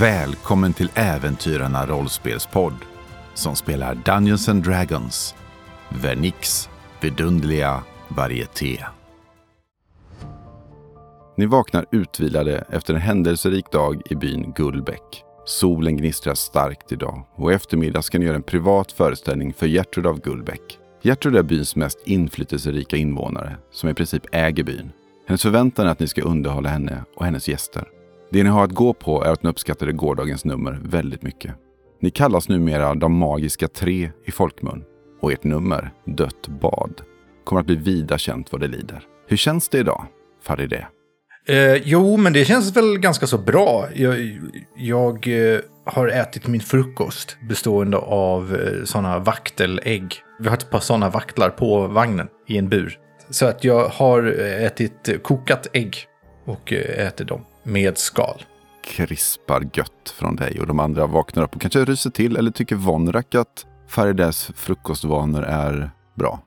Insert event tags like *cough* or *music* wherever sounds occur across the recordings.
Välkommen till Äventyrarna rollspelspodd som spelar Dungeons and Dragons, Vernix vidunderliga varieté. Ni vaknar utvilade efter en händelserik dag i byn Gullbäck. Solen gnistrar starkt idag och i eftermiddag ska ni göra en privat föreställning för Gertrud av Gullbäck. Gertrud är byns mest inflytelserika invånare som i princip äger byn. Hennes förväntan är att ni ska underhålla henne och hennes gäster. Det ni har att gå på är att ni uppskattade gårdagens nummer väldigt mycket. Ni kallas numera de magiska tre i folkmun och ert nummer, Dött bad, kommer att bli vida känt vad det lider. Hur känns det idag, Farideh? Eh, jo, men det känns väl ganska så bra. Jag, jag eh, har ätit min frukost bestående av eh, sådana vaktelägg. Vi har ett par sådana vaktlar på vagnen i en bur. Så att jag har eh, ätit kokat ägg och eh, äter dem med skal. Krispar gött från dig och de andra vaknar upp och kanske ryser till eller tycker Vonrak att Faridehs frukostvanor är bra.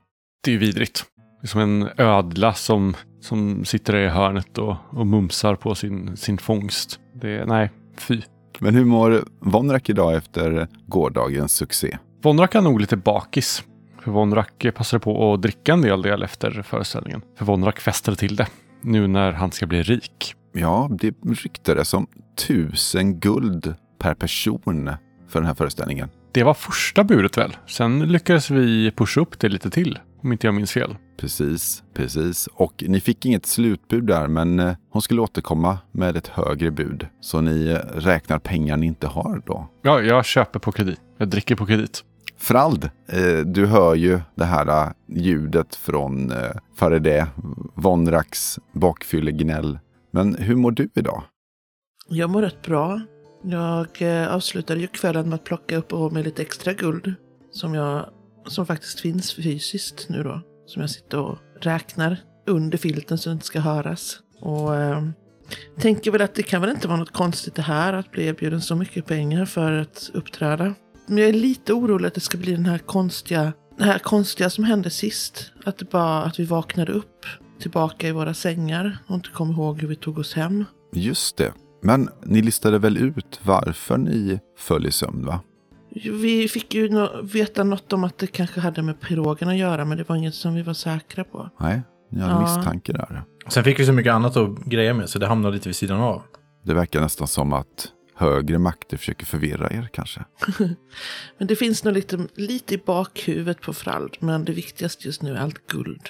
Det är ju vidrigt. Det är som en ödla som, som sitter i hörnet och, och mumsar på sin, sin fångst. Det är, nej, fy. Men hur mår Vonrak idag efter gårdagens succé? Vonrak är nog lite bakis. För Vonrak passade på att dricka en del del efter föreställningen. För Vonrak festade till det. Nu när han ska bli rik. Ja, det ryktades om tusen guld per person för den här föreställningen. Det var första budet väl? Sen lyckades vi pusha upp det lite till. Om inte jag minns fel. Precis, precis. Och ni fick inget slutbud där, men eh, hon skulle återkomma med ett högre bud. Så ni eh, räknar pengar ni inte har då. Ja, jag köper på kredit. Jag dricker på kredit. Frald, eh, du hör ju det här ljudet från eh, Farideh, Vonraks bakfyllegnäll. Men hur mår du idag? Jag mår rätt bra. Jag eh, avslutade ju kvällen med att plocka upp och med lite extra guld. Som, jag, som faktiskt finns fysiskt nu då. Som jag sitter och räknar under filten så det inte ska höras. Och eh, tänker väl att det kan väl inte vara något konstigt det här att bli erbjuden så mycket pengar för att uppträda. Men jag är lite orolig att det ska bli den här konstiga, det här konstiga som hände sist. Att det bara, att vi vaknade upp tillbaka i våra sängar och inte kom ihåg hur vi tog oss hem. Just det. Men ni listade väl ut varför ni föll i sömn, va? Vi fick ju nå- veta något om att det kanske hade med pirogen att göra, men det var inget som vi var säkra på. Nej, ni har en Ja. misstanke där. Sen fick vi så mycket annat att greja med så det hamnade lite vid sidan av. Det verkar nästan som att högre makter försöker förvirra er kanske. *laughs* Men det finns nog lite, lite i bakhuvudet på Frald, men det viktigaste just nu är allt guld.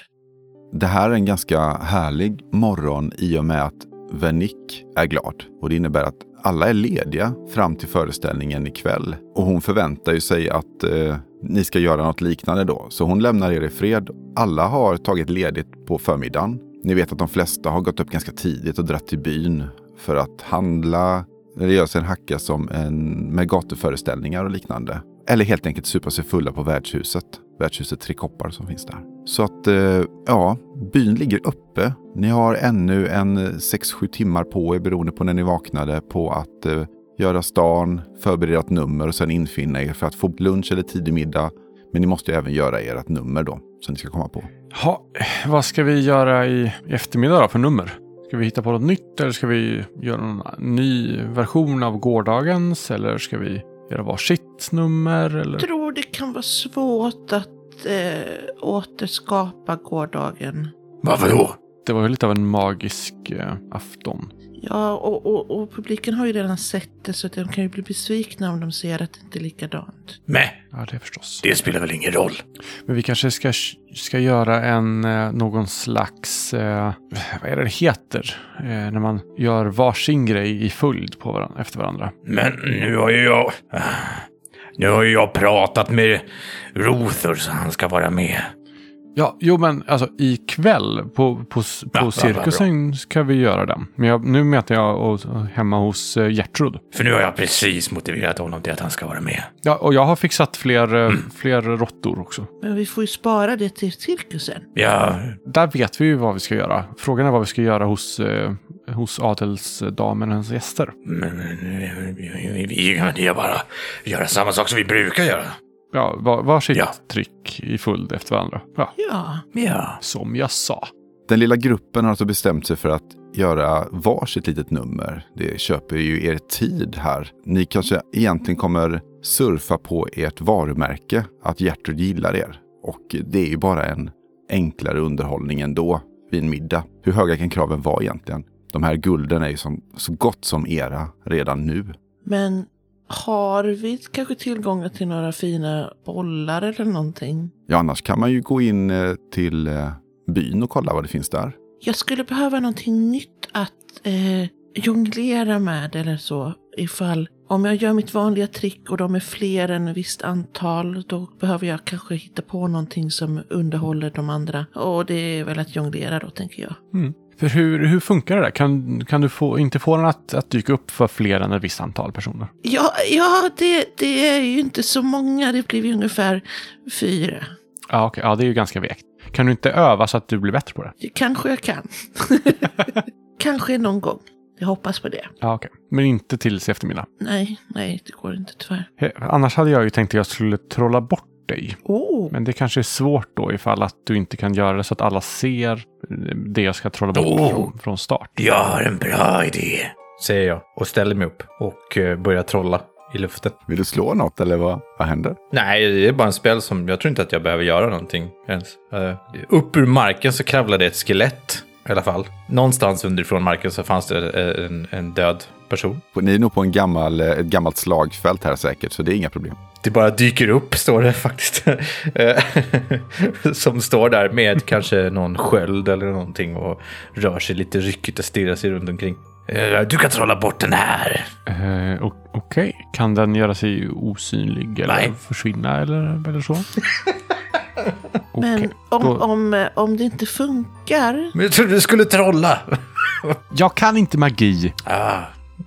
Det här är en ganska härlig morgon i och med att Vernick är glad. Och det innebär att alla är lediga fram till föreställningen ikväll. Och hon förväntar ju sig att eh, ni ska göra något liknande då. Så hon lämnar er i fred. Alla har tagit ledigt på förmiddagen. Ni vet att de flesta har gått upp ganska tidigt och dratt till byn för att handla. Det görs en hacka som en, med gatuföreställningar och liknande. Eller helt enkelt supa sig fulla på värdshuset. Värdshuset Tre koppar som finns där. Så att, eh, ja, byn ligger uppe. Ni har ännu en eh, 6-7 timmar på er beroende på när ni vaknade på att eh, göra stan, förbereda ett nummer och sen infinna er för att få lunch eller tidig middag. Men ni måste ju även göra ert nummer då, som ni ska komma på. Ha, vad ska vi göra i, i eftermiddag då för nummer? Ska vi hitta på något nytt eller ska vi göra någon ny version av gårdagens? Eller ska vi göra varsitt nummer? Eller? Jag tror det kan vara svårt att eh, återskapa gårdagen. Varför då? Det var ju lite av en magisk eh, afton. Ja, och, och, och publiken har ju redan sett det så att de kan ju bli besvikna om de ser att det inte är likadant. Men Ja, det förstås. det spelar väl ingen roll. Men vi kanske ska, ska göra en, eh, någon slags, eh, vad är det det heter? Eh, när man gör varsin grej i följd på varandra, efter varandra. Men nu har ju jag... Nu har ju jag pratat med Ruther så han ska vara med. Ja, jo men alltså ikväll på, på, på Ja, bra, cirkusen ska vi göra den. Men jag, nu menar jag och, hemma hos eh, Gertrud. För nu har jag precis motiverat honom till att han ska vara med. Ja, och jag har fixat fler, eh, fler råttor också. Men vi får ju spara det till cirkusen. Ja, Där vet vi ju vad vi ska göra. Frågan är vad vi ska göra hos, eh, hos adelsdamen och hennes gäster. men vi, vi, vi kan ju bara göra samma sak som vi brukar göra. Ja, var, varsitt Ja. trick i följd efter varandra. Ja, Ja, Ja. som jag sa. Den lilla gruppen har alltså bestämt sig för att göra varsitt litet nummer. Det köper ju er tid här. Ni kanske egentligen kommer surfa på ert varumärke, att Gertrud gillar er. Och det är ju bara en enklare underhållning ändå vid en middag. Hur höga kan kraven vara egentligen? De här gulden är ju som, så gott som era redan nu. Men har vi kanske tillgång till några fina bollar eller någonting? Ja, annars kan man ju gå in eh, till eh, byn och kolla vad det finns där. Jag skulle behöva någonting nytt att eh, jonglera med eller så. Ifall om jag gör mitt vanliga trick och de är fler än ett visst antal, då behöver jag kanske hitta på någonting som underhåller de andra. Och det är väl att jonglera då, tänker jag. Mm. För hur, hur funkar det där? Kan, kan du få, inte få den att, att dyka upp för fler än ett visst antal personer? Ja, ja det, det är ju inte så många. Det blir ju ungefär fyra. Ja, okay. ja, det är ju ganska vekt. Kan du inte öva så att du blir bättre på det? Kanske jag kan. *laughs* Kanske någon gång. Jag hoppas på det. Ja, okay. Men inte tills eftermiddag? Nej, nej, det går inte tyvärr. Annars hade jag ju tänkt att jag skulle trolla bort dig. Oh. Men det kanske är svårt då ifall att du inte kan göra det så att alla ser det jag ska trolla bort oh. från, från start. Jag har en bra idé, säger jag och ställer mig upp och eh, börjar trolla i luften. Vill du slå något eller vad, vad händer? Nej, det är bara en spel som jag tror inte att jag behöver göra någonting ens. Uh, upp ur marken så kravlade ett skelett i alla fall. Någonstans underifrån marken så fanns det en, en död person. Ni är nog på en gammal, ett gammalt slagfält här säkert, så det är inga problem. Det bara dyker upp, står det faktiskt. *laughs* Som står där med kanske någon sköld eller någonting och rör sig lite ryckigt och stirrar sig runt omkring. Du kan trolla bort den här. Uh, Okej, okay. kan den göra sig osynlig eller Nej. försvinna eller, eller så? *laughs* Men okay. om, Då... om, om det inte funkar? Men jag trodde du skulle trolla. jag kan inte magi. Ah.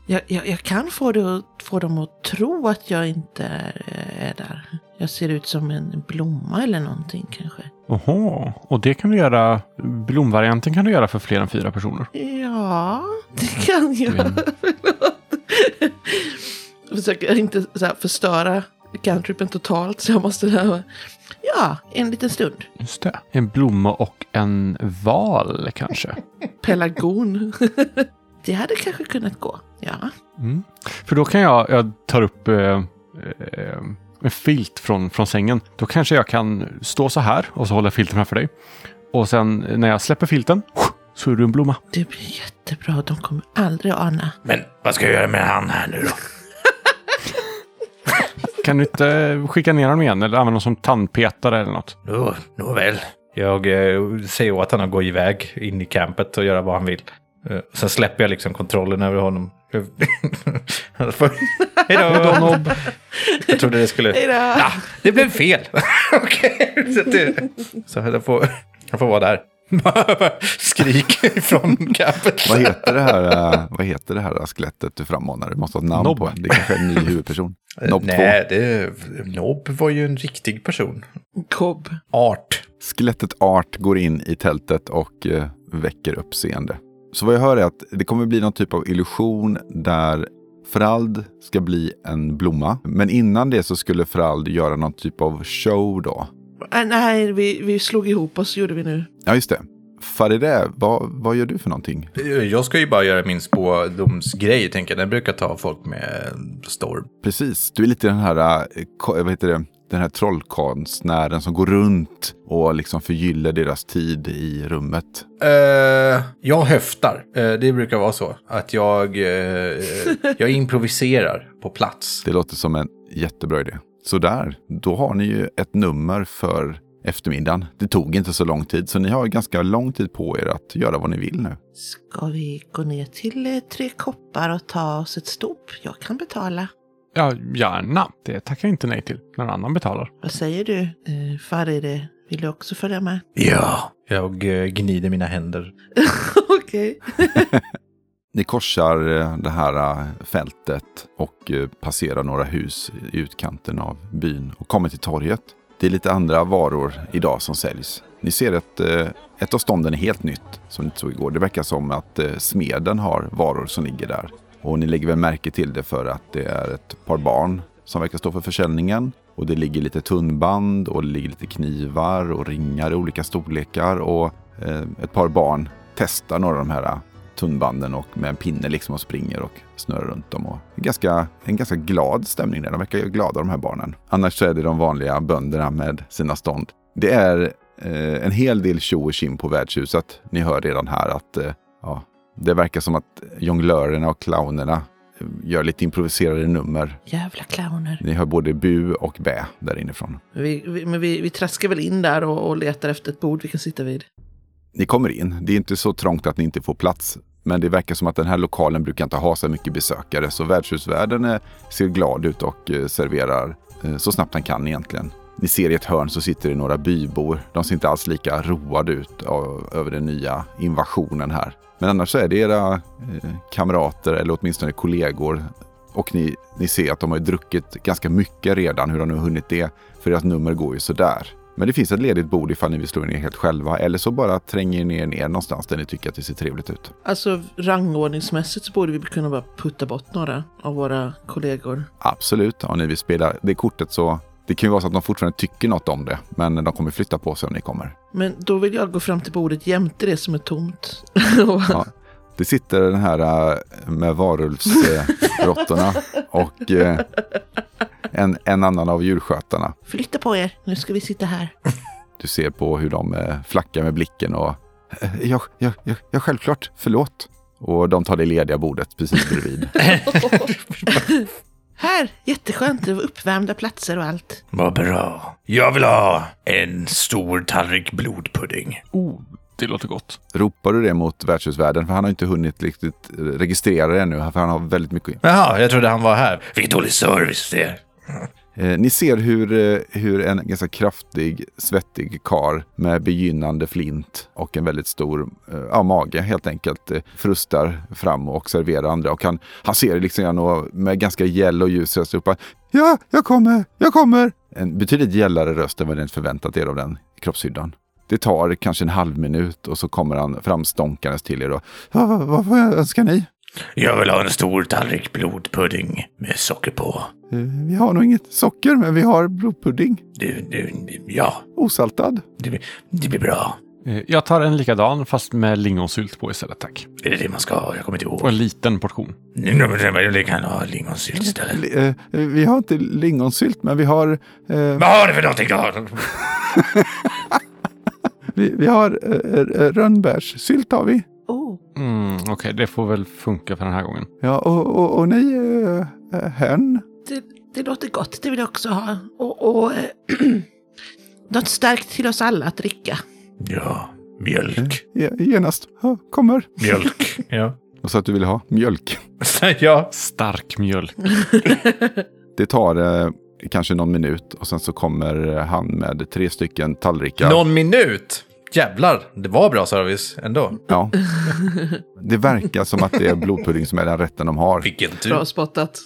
Jag, jag, jag, kan få, det, få dem att tro att jag inte är, är där. Jag ser ut som en blomma eller någonting kanske. Jaha, och det kan du göra, blomvarianten kan du göra för fler än fyra personer? Ja, det kan jag. Förlåt. Jag försöker inte så här förstöra cantripen totalt så jag måste här, Ja, en liten stund. Just det. En blomma och en val kanske? *laughs* Pelargon. *laughs* det hade kanske kunnat gå, ja. Mm. För då kan jag, jag tar upp eh, eh, en filt från, från sängen. Då kanske jag kan stå så här och så håller jag filten framför dig. Och sen när jag släpper filten så är du en blomma. Det blir jättebra. De kommer aldrig ana. Men vad ska jag göra med han här nu då? Kan du inte skicka ner honom igen eller använda honom som tandpetare eller något? Nå, nåväl. Jag eh, säger åt honom att gå iväg in i campet och göra vad han vill. Eh, sen släpper jag liksom kontrollen över honom. *laughs* Hej då! Nobb. Jag trodde det skulle... Hej då! Ja, det blev fel. *laughs* Okej, okay. så, så jag får, jag får vara där. Skrik från campet. vad, heter det här, uh, vad heter det här skelettet du frammanar? Du måste ha ett namn Nob. på det. Det kanske är en ny huvudperson. Eh, Nob Nej, det, Nob var ju en riktig person. Kobb. Art. Skelettet Art går in i tältet och uh, väcker uppseende. Så vad jag hör är att det kommer bli någon typ av illusion där Frald ska bli en blomma. Men innan det så skulle Frald göra någon typ av show då. Äh, nej, vi, vi slog ihop oss gjorde vi nu. Ja, just det. Farideh, vad, vad gör du för någonting? Jag ska ju bara göra min spådomsgrej, tänker jag. Den brukar ta folk med storm. Precis, du är lite den här, äh, vad heter det, den här trollkonstnären som går runt och liksom förgyller deras tid i rummet. Uh, jag höftar. Uh, det brukar vara så. Att jag, uh, jag *laughs* improviserar på plats. Det låter som en jättebra idé. Så där, då har ni ju ett nummer för eftermiddagen. Det tog inte så lång tid, så ni har ganska lång tid på er att göra vad ni vill nu. Ska vi gå ner till eh, Tre koppar och ta oss ett stop? Jag kan betala. Ja, gärna. Det tackar jag inte nej till. Någon annan betalar. Vad säger du, eh, Faride? Vill du också följa med? Ja. Jag eh, gnider mina händer. *laughs* Okej. *laughs* Ni korsar eh, det här eh, fältet och eh, passerar några hus i utkanten av byn och kommer till torget. Det är lite andra varor idag som säljs. Ni ser att ett av stånden är helt nytt som ni inte såg igår. Det verkar som att smeden har varor som ligger där. Och ni lägger väl märke till det för att det är ett par barn som verkar stå för försäljningen. Och det ligger lite tunnband och det ligger lite knivar och ringar i olika storlekar. Och ett par barn testar några av de här tunnbanden och med en pinne liksom och springer och snurrar runt dem. Och ganska, en ganska glad stämning där. De verkar glada de här barnen. Annars så är det de vanliga bönderna med sina stånd. Det är eh, en hel del tjo och kim på värdshuset. Ni hör redan här att eh, ja, det verkar som att jonglörerna och clownerna eh, gör lite improviserade nummer. Jävla clowner. Ni hör både bu och bä där inifrån. Vi, vi, men vi, vi traskar väl in där och, och letar efter ett bord vi kan sitta vid. Ni kommer in. Det är inte så trångt att ni inte får plats. Men det verkar som att den här lokalen brukar inte ha så mycket besökare. Så värdshusvärden eh, ser glad ut och eh, serverar eh, så snabbt han kan egentligen. Ni ser i ett hörn så sitter det några bybor. De ser inte alls lika roade ut av, över den nya invasionen här. Men annars så är det era eh, kamrater eller åtminstone kollegor. Och ni, ni ser att de har druckit ganska mycket redan. Hur de nu hunnit det. För deras nummer går ju sådär. Men det finns ett ledigt bord ifall ni vill slå er ner helt själva. Eller så bara tränger ni er ner någonstans där ni tycker att det ser trevligt ut. Alltså rangordningsmässigt så borde vi kunna bara putta bort några av våra kollegor. Absolut, om ni vill spela det kortet så det kan ju vara så att de fortfarande tycker något om det, men de kommer flytta på sig om ni kommer. Men då vill jag gå fram till bordet jämte det som är tomt. *laughs* Ja. Det sitter den här äh, med varulvsråttorna *laughs* och äh, en, en annan av djurskötarna. Flytta på er, nu ska vi sitta här. *laughs* Du ser på hur de äh, flackar med blicken och ja, ja, ja, ja, självklart, förlåt. Och de tar det lediga bordet precis bredvid. *laughs* Här, jätteskönt, det var uppvärmda platser och allt. Vad bra. Jag vill ha en stor tallrik blodpudding. Oh, det låter gott. Ropar du det mot värdshusvärden? För han har inte hunnit riktigt eh, registrera det ännu, för han har väldigt mycket. Jaha, jag trodde han var här. Vilken dålig service det är. *laughs* Eh, ni ser hur, eh, hur en ganska kraftig, svettig kar med begynnande flint och en väldigt stor eh, ja, mage helt enkelt eh, frustar fram och serverar andra. Och han, han ser liksom grann och med ganska gäll och ljus röst upp. Ja, jag kommer, jag kommer. En betydligt gällare röst än vad ni förväntat er av den kroppshyddan. Det tar kanske en halv minut och så kommer han framstånkandes till er och vad, vad, vad önskar ni? Jag vill ha en stor tallrik blodpudding med socker på. "Eh, Vi har nog inget socker, men vi har blodpudding. Du, du, ja, Osaltad. det, blir- det blir bra. Eh, Jag tar en likadan fast med lingonsylt på istället tack. Är det det man ska ha? Jag kommer inte Och ihåg. en liten portion. Jag kan ha lingonsylt istället. Li- eh, Vi har inte lingonsylt, men vi har, eh, Vad har du för någonting då? *laughs* vi, vi har eh, eh, rönnbärssylt. Har vi. Okej, det får väl funka för den här gången. Ja, och, och, och ni, eh, hen? det, det låter gott, det vill jag också ha. Och, och eh, *clears throat* något starkt till oss alla att dricka. Ja, mjölk. Ge- Genast. Ja, kommer. Mjölk. *laughs* Ja. Och så att du vill ha mjölk. *laughs* ja. Stark mjölk. *laughs* Det tar eh, kanske någon minut och sen så kommer han med tre stycken tallrikar. Någon minut? Jävlar, det var bra service ändå. Ja. Det verkar som att det är blodpudding som är den rätten de har. Vilken tur. Bra spottat.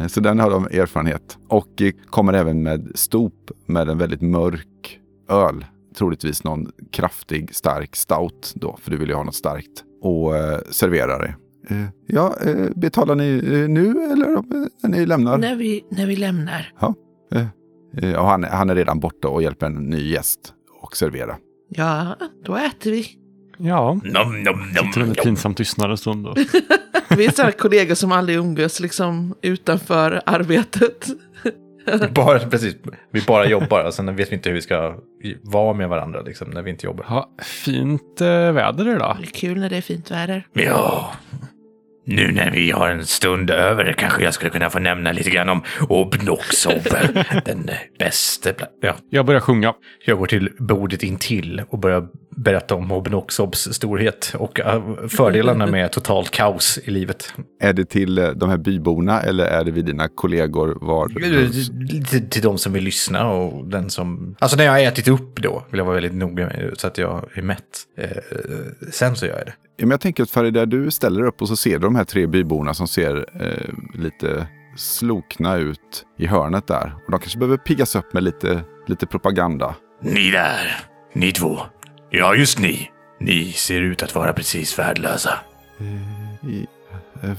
Eh, Så den har de erfarenhet. Och eh, kommer även med stop med en väldigt mörk öl. Troligtvis någon kraftig, stark stout då, för du vill ju ha något starkt. Och eh, serverar det. Eh, ja, eh, betalar ni nu eller när ni lämnar? när, vi, när vi lämnar. Eh, och han, han är redan borta och hjälper en ny gäst och servera. Ja, då äter vi. Ja, Nom, nom, sitter nom, under nom. pinsam tystnad en stund. Och... *laughs* Vi är sådana kollegor som aldrig umgås liksom utanför arbetet. *laughs* Bara, precis, vi bara jobbar och sen vet vi inte hur vi ska vara med varandra liksom, när vi inte jobbar. Ja, fint eh, väder idag. Det är kul när det är fint väder. Ja, nu när vi har en stund över kanske jag skulle kunna få nämna lite grann om Obnoxob, *laughs* den bästa. Ja, Jag börjar sjunga. jag går till bordet intill och börjar berätta om Obnoxobs storhet och äh, fördelarna med totalt kaos i livet. Är det till eh, de här byborna eller är det vid dina kollegor var? Till, till de som vill lyssna och den som... Alltså när jag har ätit upp då vill jag vara väldigt noga med så att jag är mätt. Eh, sen så gör jag det. Ja, men jag tänker att Farida, du ställer upp och så ser du de här tre byborna som ser eh, lite slokna ut i hörnet där. Och de kanske behöver piggas upp med lite, lite propaganda. Ni där, ni två. Ja, just ni. Ni ser ut att vara precis värdelösa. Eh,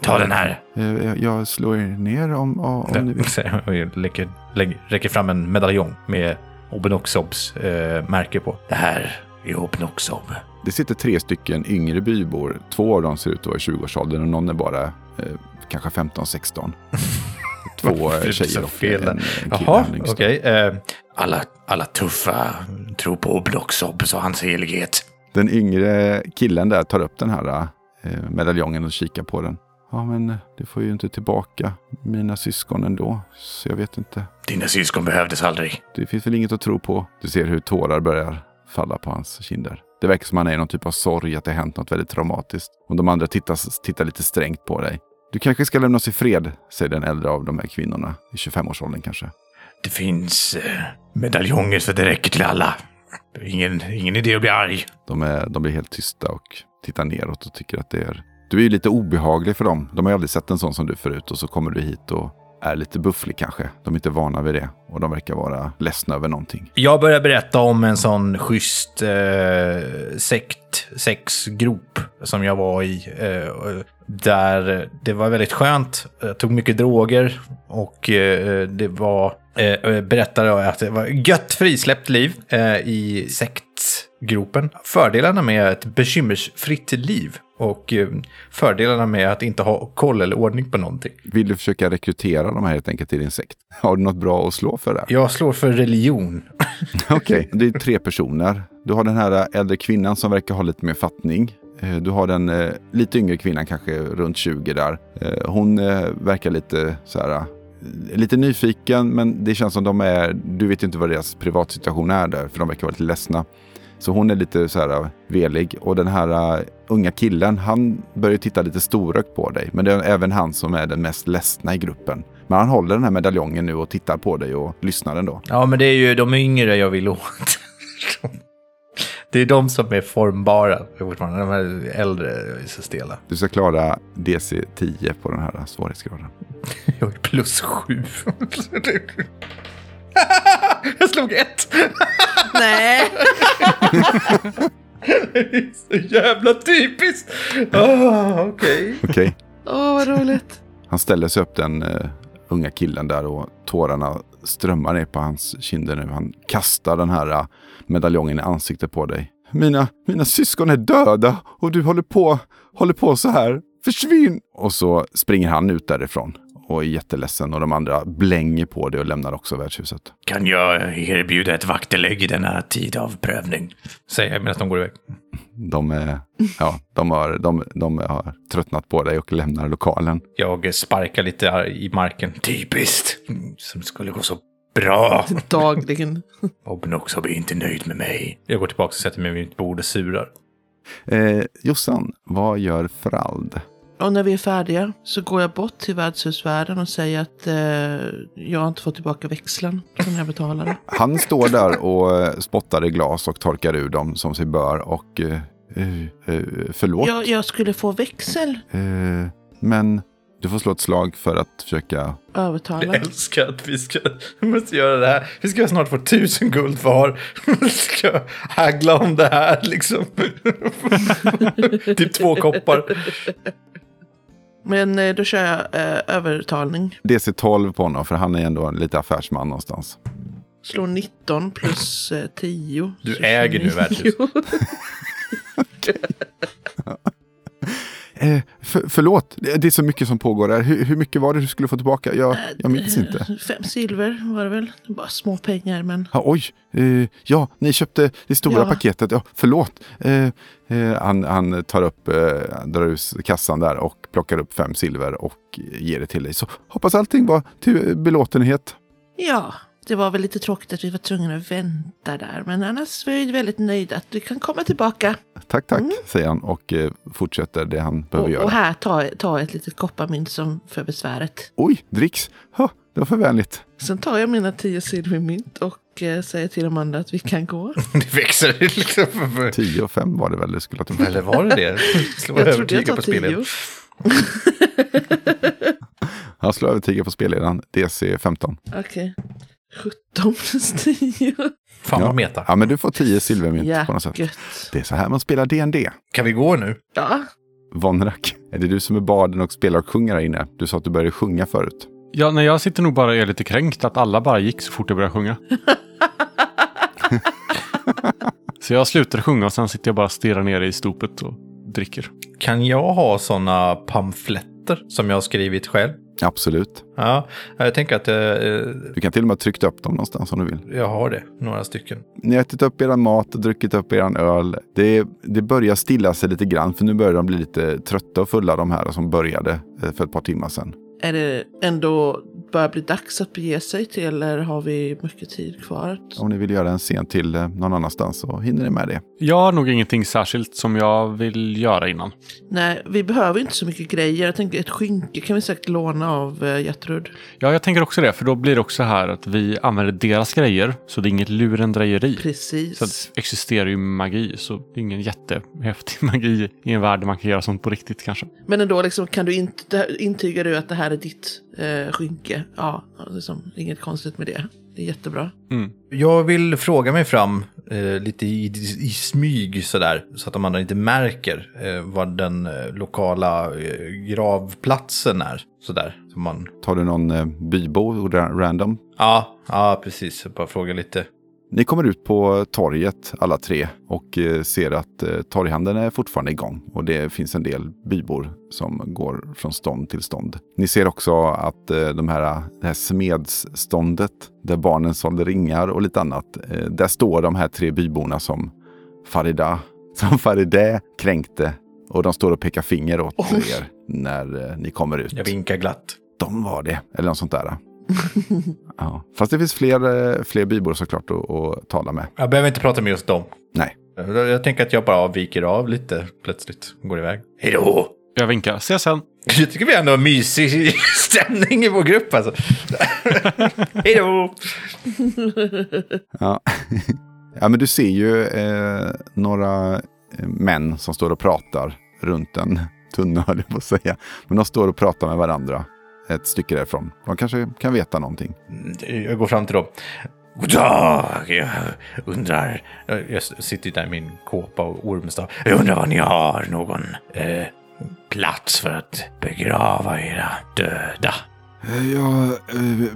Ta den här. Eh, jag- jag slår er ner om, om, ni vill. *laughs* Jag räcker, lägger, räcker fram en medaljong med Obenoxobs eh, märke på. Det här är Obenoxob. Det sitter tre stycken yngre bybor. Två av dem ser ut att vara i 20-årsåldern och någon är bara eh, kanske 15-16. *laughs* Två eh, tjejer och fel en, en kille. Jaha, okej. Eh, alla, alla tuffa tror på Obenoxob, sa hans helighet. Den yngre killen där tar upp den här eh, medaljongen och kikar på den. Ja, men det får ju inte tillbaka mina syskon ändå, så jag vet inte. Dina syskon behövdes aldrig. Det finns väl inget att tro på. Du ser hur tårar börjar falla på hans kinder. Det verkar som han är i någon typ av sorg att det har hänt något väldigt traumatiskt. Och de andra tittar, tittar lite strängt på dig. Du kanske ska lämna oss i fred, säger den äldre av de här kvinnorna. I 25-årsåldern kanske. Det finns eh, medaljonger så det räcker till alla. Ingen, ingen idé att bli arg. De, är, de blir helt tysta och tittar neråt och tycker att det är... Du är ju lite obehaglig för dem. De har ju aldrig sett en sån som du förut och så kommer du hit och är lite bufflig kanske. De är inte vana vid det och de verkar vara ledsna över någonting. Jag börjar berätta om en sån schysst eh, sekt, sexgrop som jag var i. Eh, där det var väldigt skönt. Jag tog mycket droger och eh, det var... Eh, berättade jag att det var gött frisläppt liv eh, i sektgropen. Fördelarna med ett bekymmersfritt liv och eh, fördelarna med att inte ha koll eller ordning på någonting. Vill du försöka rekrytera dem här helt enkelt till din sekt? Har du något bra att slå för det? Jag slår för religion. *laughs* Okej, det är tre personer. Du har den här äldre kvinnan som verkar ha lite mer fattning. Eh, Du har den eh, lite yngre kvinnan, kanske runt 20 där. Eh, Hon eh, verkar lite så här, eh, lite nyfiken, men det känns som de är, du vet inte vad deras privatsituation är där, för de verkar vara lite ledsna. Så hon är lite så här eh, velig. Och den här eh, unga killen, han börjar titta lite storögt på dig. Men det är även han som är den mest ledsna i gruppen. Men han håller den här medaljongen nu och tittar på dig och lyssnar ändå. Ja, men det är ju de yngre jag vill åt. *laughs* Det är de som är formbara. fortfarande. De här äldre är så stela. Du ska klara DC 10 på den här svårighetsgraden. *laughs* Jag är plus sju. *laughs* *laughs* Jag slog ett. Nej! *laughs* Det är så jävla typiskt. Oh, Okej. Okej. Åh, vad roligt. Han ställer sig upp den eh, unga killen där och tårarna strömmar ner på hans kinder nu. Han kastar den här eh, medaljongen i ansiktet på dig. Mina, mina syskon är döda och du håller på, håller på så här. Försvinn! Och så springer han ut därifrån och är jätteledsen och de andra blänger på det och lämnar också värdshuset. Kan jag erbjuda ett vaktelägg i denna tid av prövning? Säger jag medan de går iväg. De, är, ja, de, har, de, de har tröttnat på dig och lämnar lokalen. Jag sparkar lite i marken. Typiskt. Som skulle gå så bra. Dagligen. *laughs* Obben också blir inte nöjd med mig. Jag går tillbaka och sätter mig vid mitt bord och surar. Eh, Jossan, vad gör Frald? Och när vi är färdiga så går jag bort till värdshusvärden och säger att eh, jag har inte fått tillbaka växeln som jag betalade. Han står där och eh, spottar i glas och torkar ur dem som sig bör. Och eh, eh, eh, förlåt, Jag, jag skulle få växel. eh, men du får slå ett slag för att försöka... Övertala. Jag älskar att vi ska vi måste göra det här. Vi ska snart få tusen guld var. Vi ska haggla om det här liksom. *laughs* typ två koppar. Men eh, då kör jag eh, övertalning. DC 12 på honom, för han är ändå en lite affärsman någonstans. Slår 19 plus eh, 10. Du äger nu 29. *laughs* *laughs* *laughs* Eh, för, förlåt, det är så mycket som pågår där. Hur, hur mycket var det du skulle få tillbaka? Jag, jag minns inte. Fem silver var det väl. Bara små pengar men. Ja, oj, eh, ja, ni köpte det stora Ja. paketet. Ja, förlåt. Eh, eh, han, han tar upp, eh, drar ut kassan där och plockar upp fem silver och ger det till dig. Så hoppas allting var till belåtenhet. Ja, det var väl lite tråkigt att vi var tvungna att vänta där. Men annars var jag väldigt nöjd att du kan komma tillbaka. Tack, tack, säger han och eh, fortsätter det han behöver Och, göra. och här, ta, ta ett litet kopparmynt som för besväret. Oj, dricks. Ha, det var för vänligt. Sen tar jag mina tio silvermynt och eh, säger till de andra att vi kan gå. *laughs* Det växer liksom. 10 och 5 var det väl du skulle ha tillbaka. Eller var det det? Slå Jag trodde jag tar tio. *laughs* Han slår över tiger på spelledaren. DC 15. Okej. 17 plus 10. Fan Ja. vad meta. Ja, men du får 10 silvermynt Ja, på något sätt. gött. Det är så här man spelar D&D. Kan vi gå nu? Ja, Vonrak, är det du som är baden och spelar och sjunger här inne? Du sa att du började sjunga förut. Ja, nej, jag sitter nog bara och är lite kränkt att alla bara gick så fort jag började sjunga. *laughs* Så jag slutar sjunga och sen sitter jag bara och stirrar ner i stopet och dricker. Kan jag ha sådana pamfletter som jag har skrivit själv? Absolut. Ja, jag tänker att eh, Du kan till och med ha tryckt upp dem någonstans om du vill. jag har det, några stycken. Ni har ätit upp er mat och druckit upp er öl. Det, det börjar stilla sig lite grann för nu börjar de bli lite trötta och fulla de här som började eh, för ett par timmar sedan. Är det ändå börjar bli dags att bege sig till eller har vi mycket tid kvar? Om ni vill göra en scen till eh, någon annanstans så hinner ni med det. Jag har nog ingenting särskilt som jag vill göra innan. Nej, vi behöver inte så mycket grejer. Jag tänker ett skynke kan vi säkert låna av eh, Gertrud. Ja, jag tänker också det, för då blir det också här att vi använder deras grejer, så det är inget lurendrejeri. Precis. Det existerar ju magi, så det är ingen jättehäftig *laughs* magi i en värld där man kan göra sånt på riktigt kanske. Men ändå liksom, kan du inte, intyga du att det här är ditt eh, skynke? Ja, liksom, inget konstigt med det. Det är jättebra. Mm. Jag vill fråga mig fram eh, lite i, i smyg sådär, så att de andra inte märker eh, vad den eh, lokala eh, gravplatsen är. Sådär, som man... Tar du någon eh, bybo ra- random? Ja, ja precis. Jag bara fråga lite. Ni kommer ut på torget alla tre och eh, ser att eh, torghandeln är fortfarande igång. Och det finns en del bybor som går från stånd till stånd. Ni ser också att eh, de här, det här smedsståndet där barnen sålde ringar och lite annat. Där står de här tre byborna som Farida, *laughs* som Farideh kränkte. Och de står och pekar finger åt er när ni kommer ut. Jag vinkar glatt. De var det, eller något sånt där. Ja. Fast det finns fler, eh, fler bybor såklart att, att tala med. Jag behöver inte prata med just dem. Nej. Jag, jag tänker att jag bara viker av lite plötsligt. Går iväg. Hej då! Jag vinkar. Ses sen. Jag tycker vi ändå har mysig *laughs* stämning i vår grupp alltså. *laughs* Hej då! Ja. ja, men du ser ju eh, några eh, män som står och pratar runt en tunna, höll jag på att säga. Men de står och pratar med varandra ett stycke därifrån. De kanske kan veta någonting. Jag går fram till dem. God dag! Jag undrar... Jag sitter där i min kåpa och ormstav. Jag undrar vad ni har någon eh, plats för att begrava era döda. Ja, eh,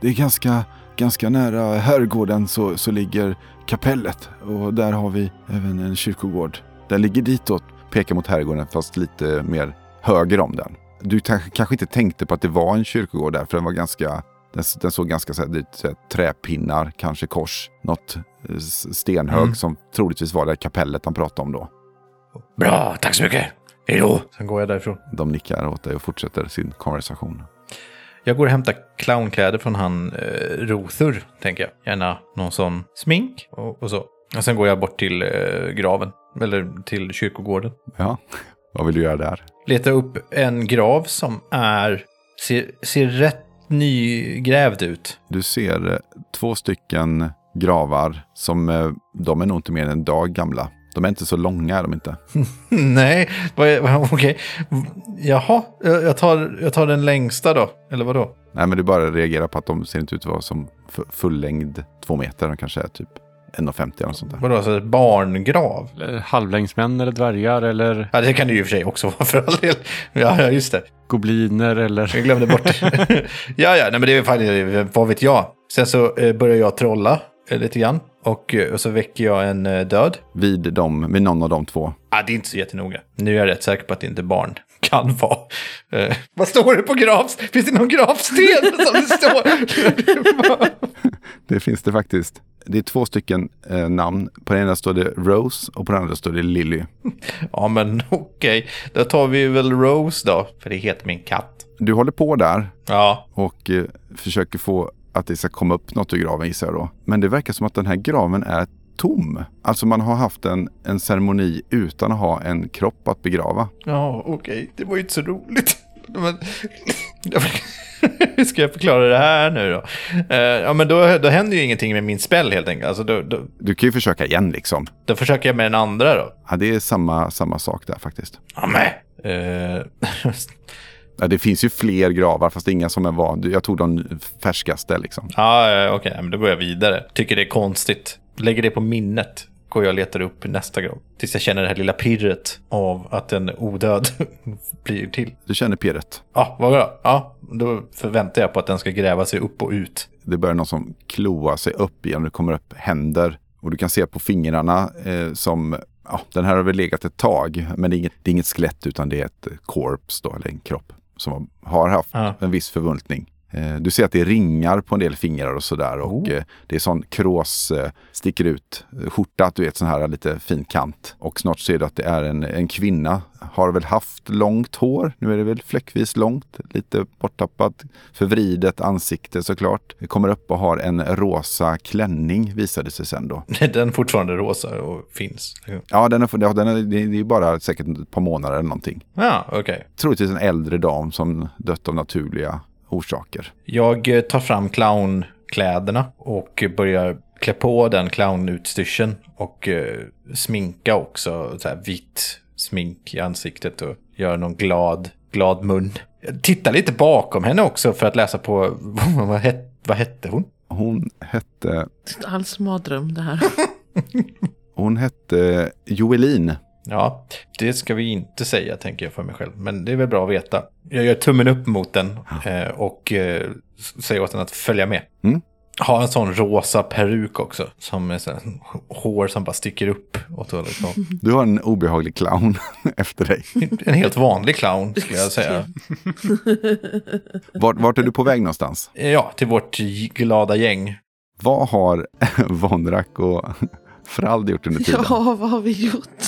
det är ganska, ganska nära herrgården så, så ligger kapellet. Och där har vi även en kyrkogård. Den ligger ditåt, pekar mot herrgården fast lite mer höger om den. Du kanske inte tänkte på att det var en kyrkogård där, för den var ganska den, den såg ganska så här, så här, träpinnar, kanske kors, något eh, stenhög Mm. som troligtvis var det kapellet han pratade om då. Bra, tack så mycket. Hej då! Sen går jag därifrån. De nickar åt dig och fortsätter sin konversation. Jag går och hämtar clownkläder från han eh, Rothur, tänker jag. Gärna någon sån smink och, och så. Och sen går jag bort till eh, graven, eller till kyrkogården. Ja, vad vill du göra där? Letar upp en grav som är, ser, ser rätt nygrävd ut. Du ser eh, två stycken gravar som eh, de är nog inte mer än en dag gamla. De är inte så långa är de inte. *laughs* Nej, *laughs* okej. Jaha, jag tar, jag tar den längsta då. Eller vad då? Nej men du bara reagerar på att de ser inte ut att vara som fullängd två meter. De kanske är typ 1,50 eller sånt där. Vadå, så ett barngrav? Eller halvlängdsmän eller dvärgar eller Ja, det kan det ju i och för sig också *laughs* vara för all del. Ja, ja just det. gobliner eller... Jag glömde bort. *laughs* ja, ja, nej, men det är fan, vad vet jag. Sen så eh, börjar jag trolla eh, lite grann. Och, eh, och så väcker jag en död. Vid dem, vid någon av de två. Ah, det är inte så jättenoga. Nu är jag rätt säker på att det inte barn kan vara. Eh, vad står det på gravs? Finns det någon gravsten som det står? *laughs* Det finns det faktiskt. Det är två stycken eh, namn. På den ena står det Rose och på den andra står det Lily. ja, men *laughs* okej. Då tar vi väl Rose då. För det heter min katt. Du håller på där Ja, och eh, försöker få att det ska komma upp något ur graven gissar jag då. Men det verkar som att den här graven är tom. Alltså man har haft en, en ceremoni utan att ha en kropp att begrava. ja okej. Det var ju inte så roligt. *laughs* Men... Hur *laughs* ska jag förklara det här nu då? Eh, ja, men då, då händer ju ingenting med min spell helt enkelt. Alltså, då, då, Du kan ju försöka igen liksom. då försöker jag med den andra då. Ja, det är samma, samma sak där faktiskt. Ja, men. Eh, *laughs* Ja, det finns ju fler gravar fast inga som är van. Jag tog de färskaste liksom. Ja, eh, okej, men då går jag vidare. Tycker det är konstigt. Lägger det på minnet. går jag och letar upp nästa gång. Tills jag känner det här lilla pirret av att en odöd *laughs* blir till. Du känner pirret. Ja, vad bra. Ja, då förväntar jag på att den ska gräva sig upp och ut. Det börjar någon som kloar sig upp igen. Det kommer upp händer. Och du kan se på fingrarna eh, som, ja, den här har väl legat ett tag. Men det är inget, det är inget skelett utan det är ett korps då, eller en kropp som har haft Ja. en viss förvultning. Eh, Du ser att det är ringar på en del fingrar och sådär. Och Oh. eh, det är sån krås, eh, sticker ut. Skjorta, du vet sån här lite fin kant. Och snart ser du att det är en, en kvinna. Har väl haft långt hår. Nu är det väl fläckvis långt. Lite borttappat. Förvridet ansikte såklart. Det kommer upp och har en rosa klänning visade sig sen då. *laughs* Den fortfarande rosa och finns? Ja, den är, den är, det är bara säkert ett par månader eller någonting. Ja, okej. Troligtvis en äldre dam som dött av naturliga orsaker. Jag eh, tar fram clownkläderna och börjar klä på den clownutstyrseln och eh, sminka också. Så här vitt smink i ansiktet och göra någon glad, glad mun. Jag tittar lite bakom henne också för att läsa på *laughs* vad, het, vad hette hon? Hon hette, alls mardröm det här. *laughs* hon hette Joelin. Ja, det ska vi inte säga tänker jag för mig själv. Men det är väl bra att veta. Jag gör tummen upp mot den eh, och eh, säger åt den att följa med. Mm. Ha en sån rosa peruk också. Som är så här, hår som bara sticker upp. Åt hållet. *laughs* Så. Du har en obehaglig clown *laughs* efter dig. En helt vanlig clown skulle jag säga. *laughs* Vart, vart är du på väg någonstans? Ja, till vårt glada gäng. Vad har Vonrak och Frald gjort under tiden? Ja, vad har vi gjort?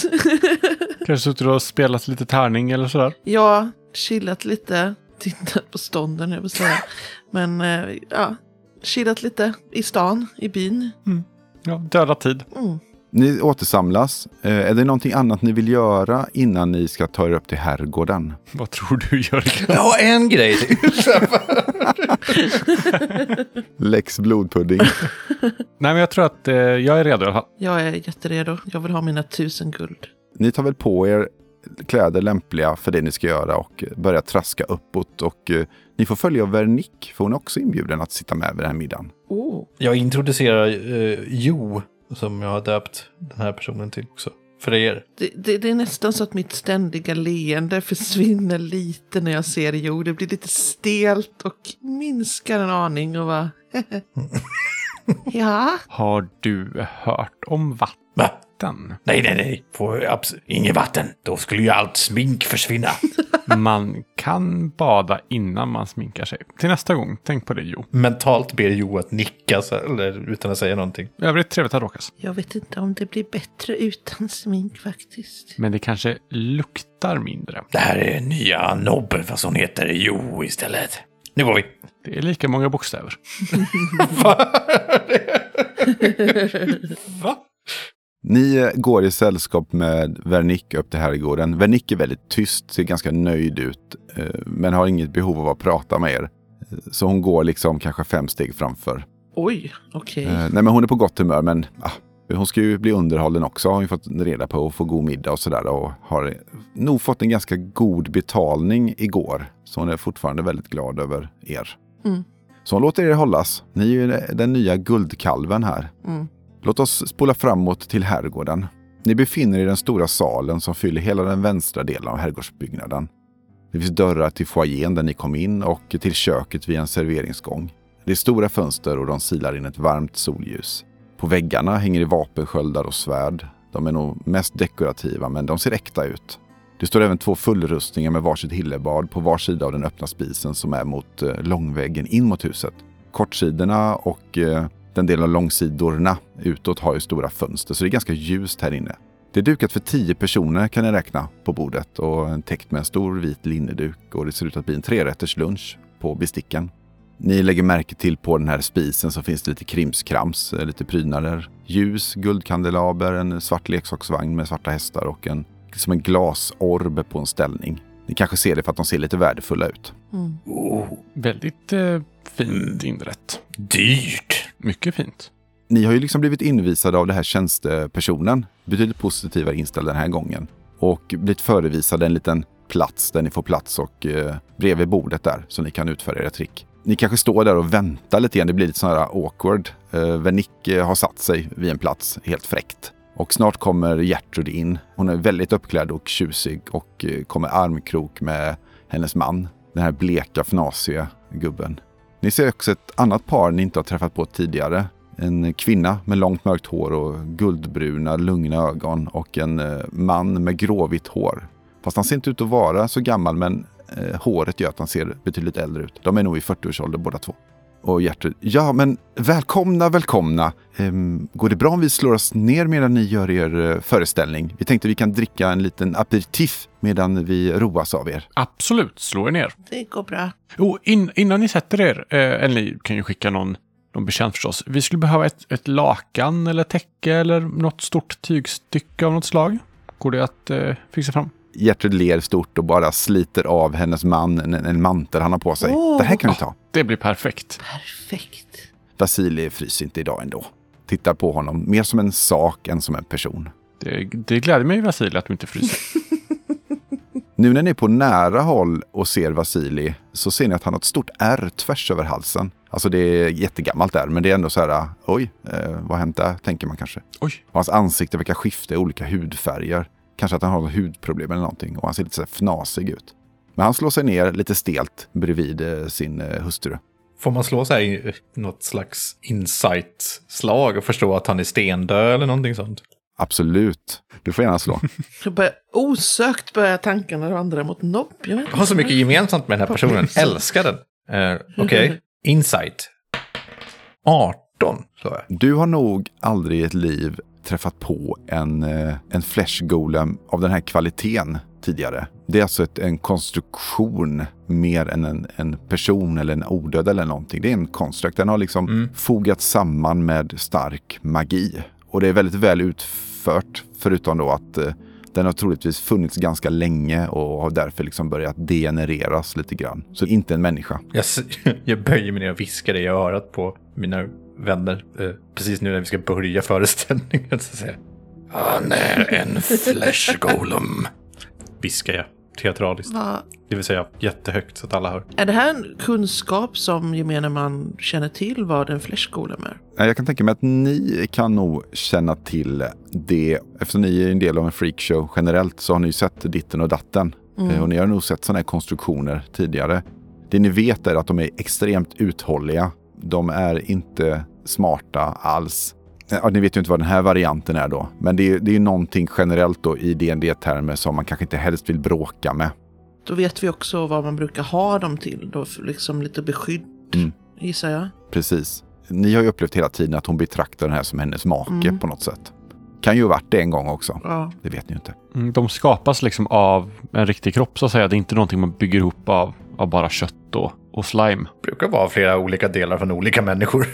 *laughs* Kanske suttit och spelat lite tärning eller sådär. ja, chillat lite. Tittat på stånden, jag vill säga. Men eh, ja, chillat lite i stan, i byn. Ja, döda tid. Mm. Ni återsamlas. Eh, är det någonting annat ni vill göra innan ni ska ta er upp till herrgården? Vad tror du Jörgen? Jag har en grej till. *laughs* Lex blodpudding. Nej, men jag tror att eh, jag är redo. Jag är jätteredo. Jag vill ha mina tusen guld. Ni tar väl på er kläder lämpliga för det ni ska göra och börjar traska uppåt. Och eh, ni får följa Vernick, för hon är också inbjuden att sitta med vid den här middagen. Oh. Jag introducerar eh, Jo, som jag har döpt den här personen till också. För er. Det, det, det är nästan så att mitt ständiga leende försvinner lite när jag ser Jo. Det blir lite stelt och minskar en aning och bara... *laughs* *laughs* ja, Har du hört om Va? Vatten? Nej, nej, nej. Inget vatten. Då skulle ju allt smink försvinna. *laughs* Man kan bada innan man sminkar sig. Till nästa gång, tänk på det Jo. Mentalt ber Jo att nicka eller, utan att säga någonting. Övrigt trevligt att råkas. jag vet inte om det blir bättre utan smink faktiskt. Men det kanske luktar mindre. Det här är nya Nobbe, fast hon heter Jo istället. Nu går vi. Det är lika många bokstäver. *laughs* Va? *laughs* Ni eh, går i sällskap med Vernick upp till herrgården. Vernick är väldigt tyst, ser ganska nöjd ut, eh, men har inget behov av att prata med er. Eh, Så hon går liksom kanske fem steg framför. Oj, okej. Eh, nej, men hon är på gott humör, men ah, hon ska ju bli underhållen också. Har hon fått reda på och få god middag och sådär. Och har nog fått en ganska god betalning igår. Så hon är fortfarande väldigt glad över er. Mm. Så hon låter er hållas. Ni är ju den nya guldkalven här. Mm. Låt oss spola framåt till herrgården. Ni befinner er i den stora salen som fyller hela den vänstra delen av herrgårdsbyggnaden. Det finns dörrar till foajén där ni kom in och till köket via en serveringsgång. Det är stora fönster och de silar in ett varmt solljus. På väggarna hänger det vapensköldar och svärd. De är nog mest dekorativa men de ser äkta ut. Det står även två fullrustningar med varsitt hillebad på var sida av den öppna spisen som är mot eh, långväggen in mot huset. Kortsidorna och eh, den delen av långsidorna utåt har ju stora fönster så det är ganska ljust här inne. Det är dukat för tio personer kan ni räkna på bordet och täckt med en stor vit linneduk och det ser ut att bli en trerätters lunch på besticken. Ni lägger märke till på den här spisen så finns det lite krimskrams, eh, lite prydnader. Ljus, guldkandelaber, en svart leksaksvagn med svarta hästar och en, som en glasorb på en ställning. Ni kanske ser det för att de ser lite värdefulla ut. Mm. Oh, Väldigt eh, fint inrett. dyrt. Mycket fint. Ni har ju liksom blivit invisade av den här tjänstepersonen, betydligt positivare inställd den här gången. Och blivit förevisade en liten plats där ni får plats och eh, bredvid bordet där så ni kan utföra era trick. Ni kanske står där och väntar lite grann, det blir lite sådana här awkward. Eh, Vernick eh, har satt sig vid en plats helt fräckt Och snart kommer Gertrud in. Hon är väldigt uppklädd och tjusig och eh, kommer armkrok med hennes man. Den här bleka, fnasiga gubben. Ni ser också ett annat par ni inte har träffat på tidigare. En kvinna med långt mörkt hår och guldbruna, lugna ögon och en eh, man med gråvitt hår. Fast han ser inte ut att vara så gammal men eh, håret gör att han ser betydligt äldre ut. De är nog i 40-årsåldern båda två. Och Gertrud, ja men välkomna, välkomna. Ehm, går det bra om vi slår oss ner medan ni gör er eh, föreställning? Vi tänkte vi kan dricka en liten aperitif medan vi roas av er. Absolut, slå er ner. Det går bra. Jo, in, innan ni sätter er, eh, eller ni kan ju skicka någon, någon bekänt förstås. Vi skulle behöva ett, ett lakan eller täcke eller något stort tygstycke av något slag. Går det att eh, fixa fram? Gertrud ler stort och bara sliter av hennes man en, en mantel han har på sig. Åh. Det här kan du ta. Det blir perfekt. Perfekt. Vasilij fryser inte idag ändå. Tittar på honom mer som en sak än som en person. Det, det gläder mig, Vasilij, att du inte fryser. *laughs* Nu när ni är på nära håll och ser Vasilij så ser ni att han har ett stort ärr tvärs över halsen. Alltså det är jättegammalt där, men det är ändå så här, oj, eh, vad har hänt där, tänker man kanske. Oj. Och hans ansikte verkar skifta i olika hudfärger. Kanske att han har hudproblem eller någonting och han ser lite så här fnasig ut. Men han slår sig ner lite stelt bredvid eh, sin eh, hustru. Får man slå här i något slags insight-slag och förstå att han är stendöd eller någonting sånt? Absolut, du får gärna slå. *laughs* Jag börjar, osökt börjar tankarna vandra mot Nobb. Jag, Jag har så mycket gemensamt med den här personen. Älskar den. Uh, Okej, insight. 18, slår jag. Du har nog aldrig i ett liv träffat på en, eh, en flesh golem av den här kvaliteten tidigare. Det är alltså ett, en konstruktion mer än en, en person eller en odöd eller någonting. Det är en konstrukt. Den har liksom fogats samman med stark magi. Och det är väldigt väl utfört förutom då att eh, den har troligtvis funnits ganska länge och har därför liksom börjat degenereras lite grann. Så inte en människa. Jag, *laughs* jag böjer mig ner och viskar det i örat på mina vänner. eh, precis nu när vi ska börja föreställningen. Så säger jag, Han är en flesh golem. Viskar jag teatraliskt. Vad- Det vill säga jättehögt så att alla hör. Är det här en kunskap som gemene man känner till vad en flesh golem är? Jag kan tänka mig att ni kan nog känna till det. Eftersom ni är en del av en freakshow generellt så har ni sett ditten och datten. Eh, Och ni har nog sett sådana här konstruktioner tidigare. Det ni vet är att de är extremt uthålliga. De är inte smarta alls. Ja, ni vet ju inte vad den här varianten är då. Men det är, det är ju någonting generellt då i dd termer som man kanske inte helst vill bråka med. Då vet vi också vad man brukar ha dem till. Då liksom lite beskydd, Mm. gissar jag. Precis. Ni har ju upplevt hela tiden att hon betraktar den här som hennes make på något sätt. Kan ju ha varit det en gång också. Ja. Det vet ni ju inte. Mm, De skapas liksom av en riktig kropp så att säga. Det är inte någonting man bygger ihop av, av bara kött och, och slime. brukar vara flera olika delar från olika människor.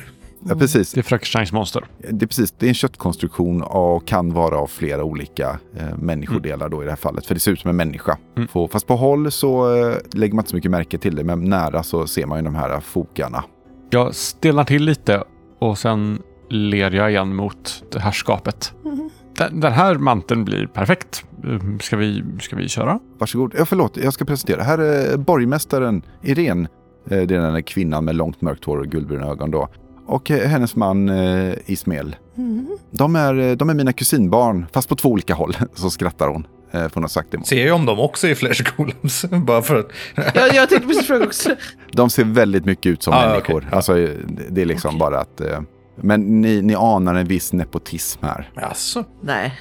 Ja, precis. Det är Frankensteins monster. Det är precis, det är en köttkonstruktion och kan vara av flera olika eh, människodelar då i det här fallet. För det ser ut som en människa. Mm. Få- Fast på håll så eh, lägger man inte så mycket märke till det, men nära så ser man ju de här fogarna. Jag stelnar till lite och sen ler jag igen mot det här skapet. Den, den här manteln blir perfekt. Eh, Ska vi, ska vi köra? Varsågod. Ja, förlåt, jag ska presentera. Här är borgmästaren Irene. Eh, det är den där kvinnan med långt mörkt hår och guldbruna ögon då. Och eh, hennes man eh, Ismael. De, är, de är mina kusinbarn, fast på två olika håll. *laughs* Så skrattar hon. Eh, för hon har sagt det. Ser jag om de också är flesh golems? *laughs* Bara för att... Jag, jag tänkte precis fråga också. *laughs* De ser väldigt mycket ut som Ah, människor. Ja. Alltså, det- är liksom Okej. bara att... eh, Men ni, ni anar en viss nepotism här. Jaså? Nej.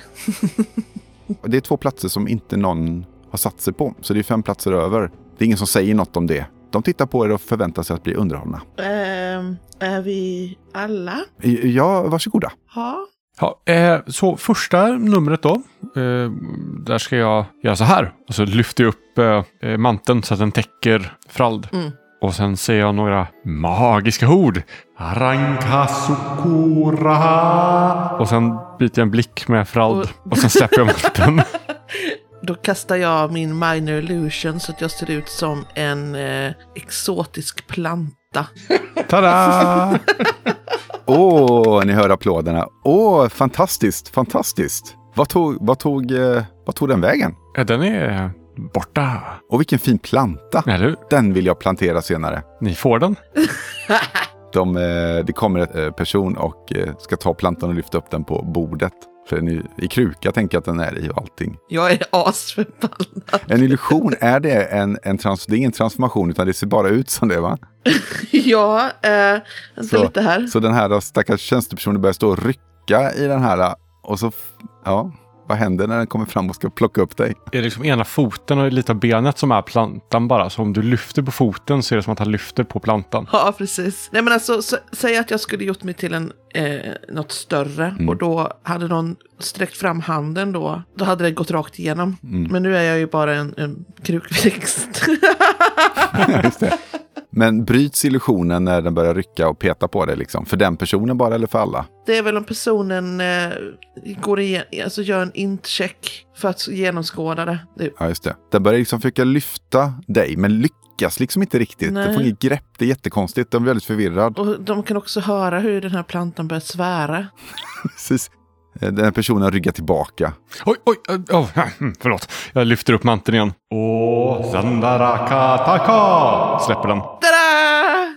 Det är två platser som inte någon har satt sig på. Så det är fem platser över. Det är ingen som säger något om det. De tittar på er och förväntar sig att bli underhållna. Ehm, är vi alla? Ja, varsågoda. Ja. Ja, eh, så första numret då. Eh, där ska jag göra så här. Och så lyfter jag upp eh, eh, manteln så att den täcker Frald. Mm. Och sen säger jag några magiska ord. Arankasukura. Och sen byter jag en blick med Frald. Och sen släpper jag *laughs* manteln. Då kastar jag min minor illusion så att jag ser ut som en eh, exotisk planta. *laughs* Tada! *laughs* Åh, ni hör applåderna. Åh, fantastiskt, fantastiskt. Vad tog, vad, tog, eh, vad tog den vägen? Ja, Den är borta. Och vilken fin planta. Eller? Den vill jag plantera senare. Ni får den. De, eh, det kommer en eh, person och eh, ska ta plantan och lyfta upp den på bordet. För den är, i kruka tänker jag att den är i och allting. Jag är asförbannad. En illusion, är det en, en trans, det är ingen transformation utan det ser bara ut som det va? *laughs* Ja, eh, Så- lite här. Så den här stackars tjänstepersonen börjar stå och rycka i den här och så, ja, vad händer när den kommer fram och ska plocka upp dig? Är det liksom ena foten och lite av benet som är plantan bara. Så om du lyfter på foten så är det som att han lyfter på plantan. Ja, precis. Nej, men alltså, säg att jag skulle gjort mig till en, eh, något större och då hade någon sträckt fram handen då. Då hade det gått rakt igenom. Men nu är jag ju bara en, en krukväxt. *laughs* Just det. Men bryts illusionen när den börjar rycka och peta på dig liksom? För den personen bara eller för alla? det är väl om personen eh, går igen, alltså gör en int-check för att genomskåda det. det. Ja, just det. Den börjar liksom försöka lyfta dig, men lyckas liksom inte riktigt. Den får Nej. inget grepp. Det är jättekonstigt. Den är väldigt förvirrad. Och de kan också höra hur den här plantan börjar svära. *laughs* Precis. Eh, Den här personen ryggar tillbaka. Oj, oj, oj, oh, hmm, förlåt. Jag lyfter upp manteln igen. Åh, Zandarakataka! Släpper den. Tada!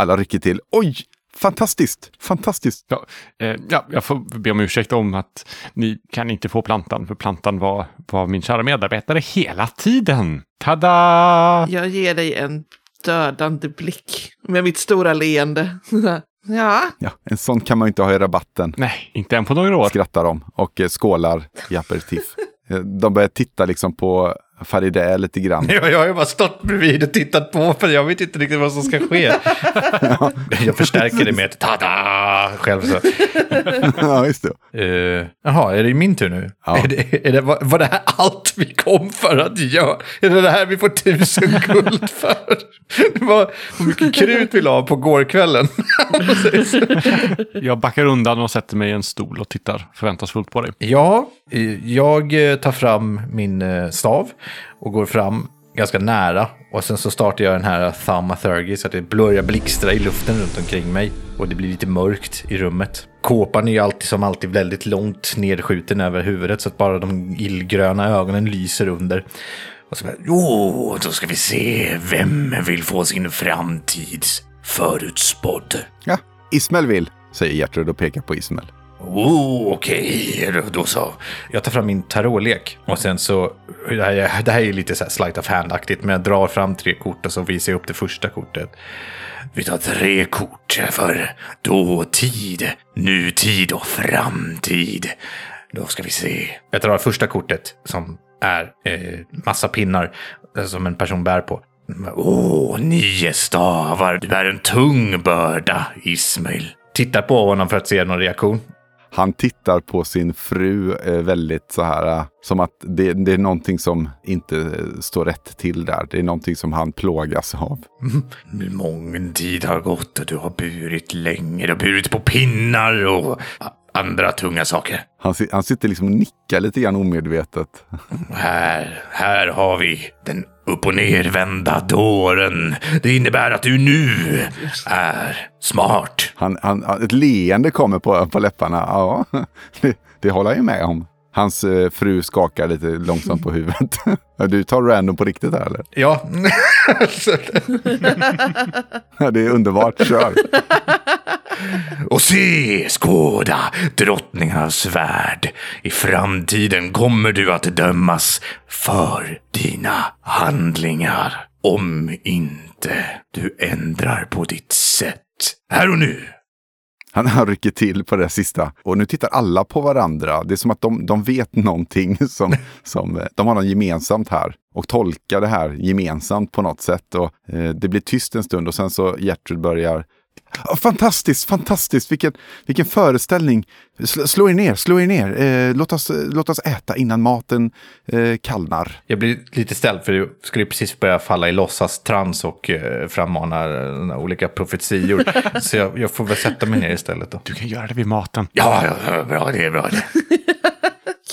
Alla rycker till. Oj! Fantastiskt! Fantastiskt! Ja, eh, ja, jag får be om ursäkt om att ni kan inte få plantan. För plantan var, var min kära medarbetare hela tiden. Tada! Jag ger dig en dödande blick med mitt stora leende. *laughs* ja, Ja, en sån kan man ju inte ha i rabatten. Nej, inte än på några år. Skrattar de och eh, skålar i aperitif. *laughs* Eh, De börjar titta liksom på Farideh lite grann. *laughs* Jag, jag har ju bara stått bredvid och tittat på för jag vet inte riktigt vad som ska ske. *laughs* Jag förstärker det med ett tada själv. Så. *laughs* ja, just det. Uh, jaha, är det min tur nu? Ja. Är det, är det, var, var det här allt vi kom för att göra? Är det det här vi får tusen guld för? Det var hur mycket krut vi la på gårkvällen. Jag backar undan och sätter mig i en stol och tittar förväntansfullt på dig. Ja, eh, jag eh, tar fram min stav och går fram ganska nära. Och sen så startar jag den här thaumaturgy så att det börjar blixtra i luften runt omkring mig. Och det blir lite mörkt i rummet. Kåpan är ju alltid som alltid väldigt långt nedskjuten över huvudet så att bara de illgröna ögonen lyser under. Och så bara, jo, då ska vi se vem vill få sin framtid förutspådd. Ja, Ismael vill, säger Gertrud och pekar på Ismael. Oh, okej, då- då så. Jag tar fram min tarotlek och sen så, det här, är- det här är lite så här sleight of hand-aktigt, men jag drar fram tre kort och så visar jag upp det första kortet. Vi tar tre kort för dåtid, nutid och framtid. Då ska vi se. Jag drar första kortet som är eh, massa pinnar som en person bär på. Åh, nio stavar. Du är en tung börda, Ismail. Tittar på honom för att se någon reaktion. Han tittar på sin fru eh, väldigt så här, eh, som att det, det är någonting som inte eh, står rätt till där. Det är någonting som han plågas av. Mm. Mången tid har gått och du har burit länge. Du har burit på pinnar och andra tunga saker. Han, han sitter liksom och nickar lite grann omedvetet. Här, här har vi den upp och nervända dåren. Det innebär att du nu är smart. Han, han, ett leende kommer på, på läpparna. Ja, *laughs* det, det håller jag med om. Hans eh, fru skakar lite långsamt på huvudet. *laughs* Du tar random på riktigt här eller? Ja. Ja, det är underbart, kör. Och se, skåda, drottningarnas värld. I framtiden kommer du att dömas för dina handlingar. Om inte du ändrar på ditt sätt. Här och nu. Han, han rycker till på det sista. Och nu tittar alla på varandra. Det är som att de, de vet någonting *laughs* som, som eh, de har något gemensamt här. Och tolkar det här gemensamt på något sätt. Och, eh, det blir tyst en stund och sen så Gertrud börjar Fantastiskt, fantastiskt! Vilken, vilken föreställning! Sl- slå er ner, slå er ner! Eh, låt, oss, låt oss äta innan maten eh, kallnar. Jag blir lite ställd för jag skulle precis börja falla i låtsastrans och eh, frammana eh, olika profetior. *laughs* Så jag, jag får väl sätta mig ner istället då. Du kan göra det vid maten. Ja, ja, bra det, bra det.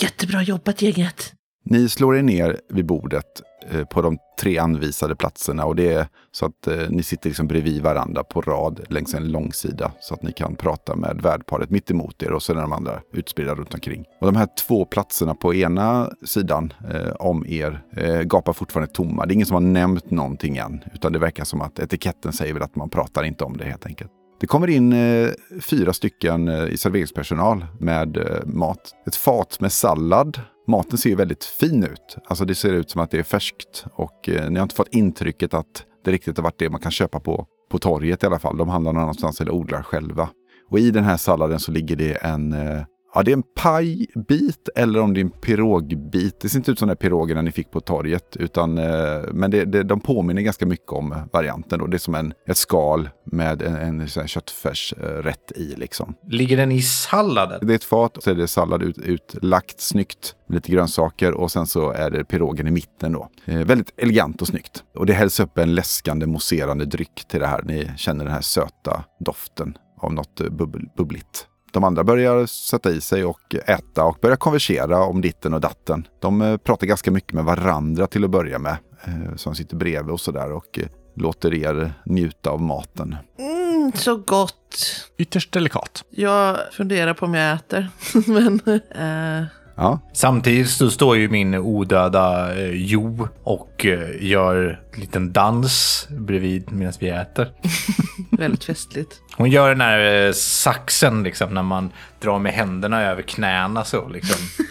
*laughs* Jättebra jobbat gänget. Ni slår er ner vid bordet Eh, på de tre anvisade platserna och det är så att eh, ni sitter liksom bredvid varandra på rad längs en långsida så att ni kan prata med värdparet mitt emot er och sen är de andra utspridda runt omkring. Och de här två platserna på ena sidan eh, om er eh, gapar fortfarande tomma. Det är ingen som har nämnt någonting än utan det verkar som att etiketten säger väl att man pratar inte om det helt enkelt. Det kommer in eh, fyra stycken eh, i serveringspersonal med eh, mat. Ett fat med sallad. Maten ser ju väldigt fin ut. Alltså det ser ut som att det är färskt. Och eh, ni har inte fått intrycket att det riktigt har varit det man kan köpa på, på torget i alla fall. De handlar någon annanstans eller odlar själva. Och i den här salladen så ligger det en eh, Ja, det är en pajbit eller om det är en pirogbit. Det ser inte ut som de pirogerna ni fick på torget. Utan, eh, men det, det, de påminner ganska mycket om varianten. Då. Det är som en, ett skal med en, en, en köttfärsrätt i. Liksom. Ligger den i salladen? Det är ett fat och så är det sallad ut, utlagt snyggt. Med lite grönsaker och sen så är det pirogen i mitten då. Eh, väldigt elegant och snyggt. Och det hälls upp en läskande mousserande dryck till det här. Ni känner den här söta doften av något eh, bubbl bubbligt. De andra börjar sätta i sig och äta och börjar konversera om ditten och datten. De eh, pratar ganska mycket med varandra till att börja med. eh, Som sitter bredvid och sådär och eh, låter er njuta av maten. Mm, så gott. Ytterst delikat. Jag funderar på om jag äter. *laughs* Men eh, Ja, Samtidigt så står ju min odöda eh, Jo och eh, gör en liten dans bredvid medan vi äter. *laughs* väldigt festligt. Hon gör den här eh, saxen liksom när man drar med händerna över knäna så liksom. *laughs*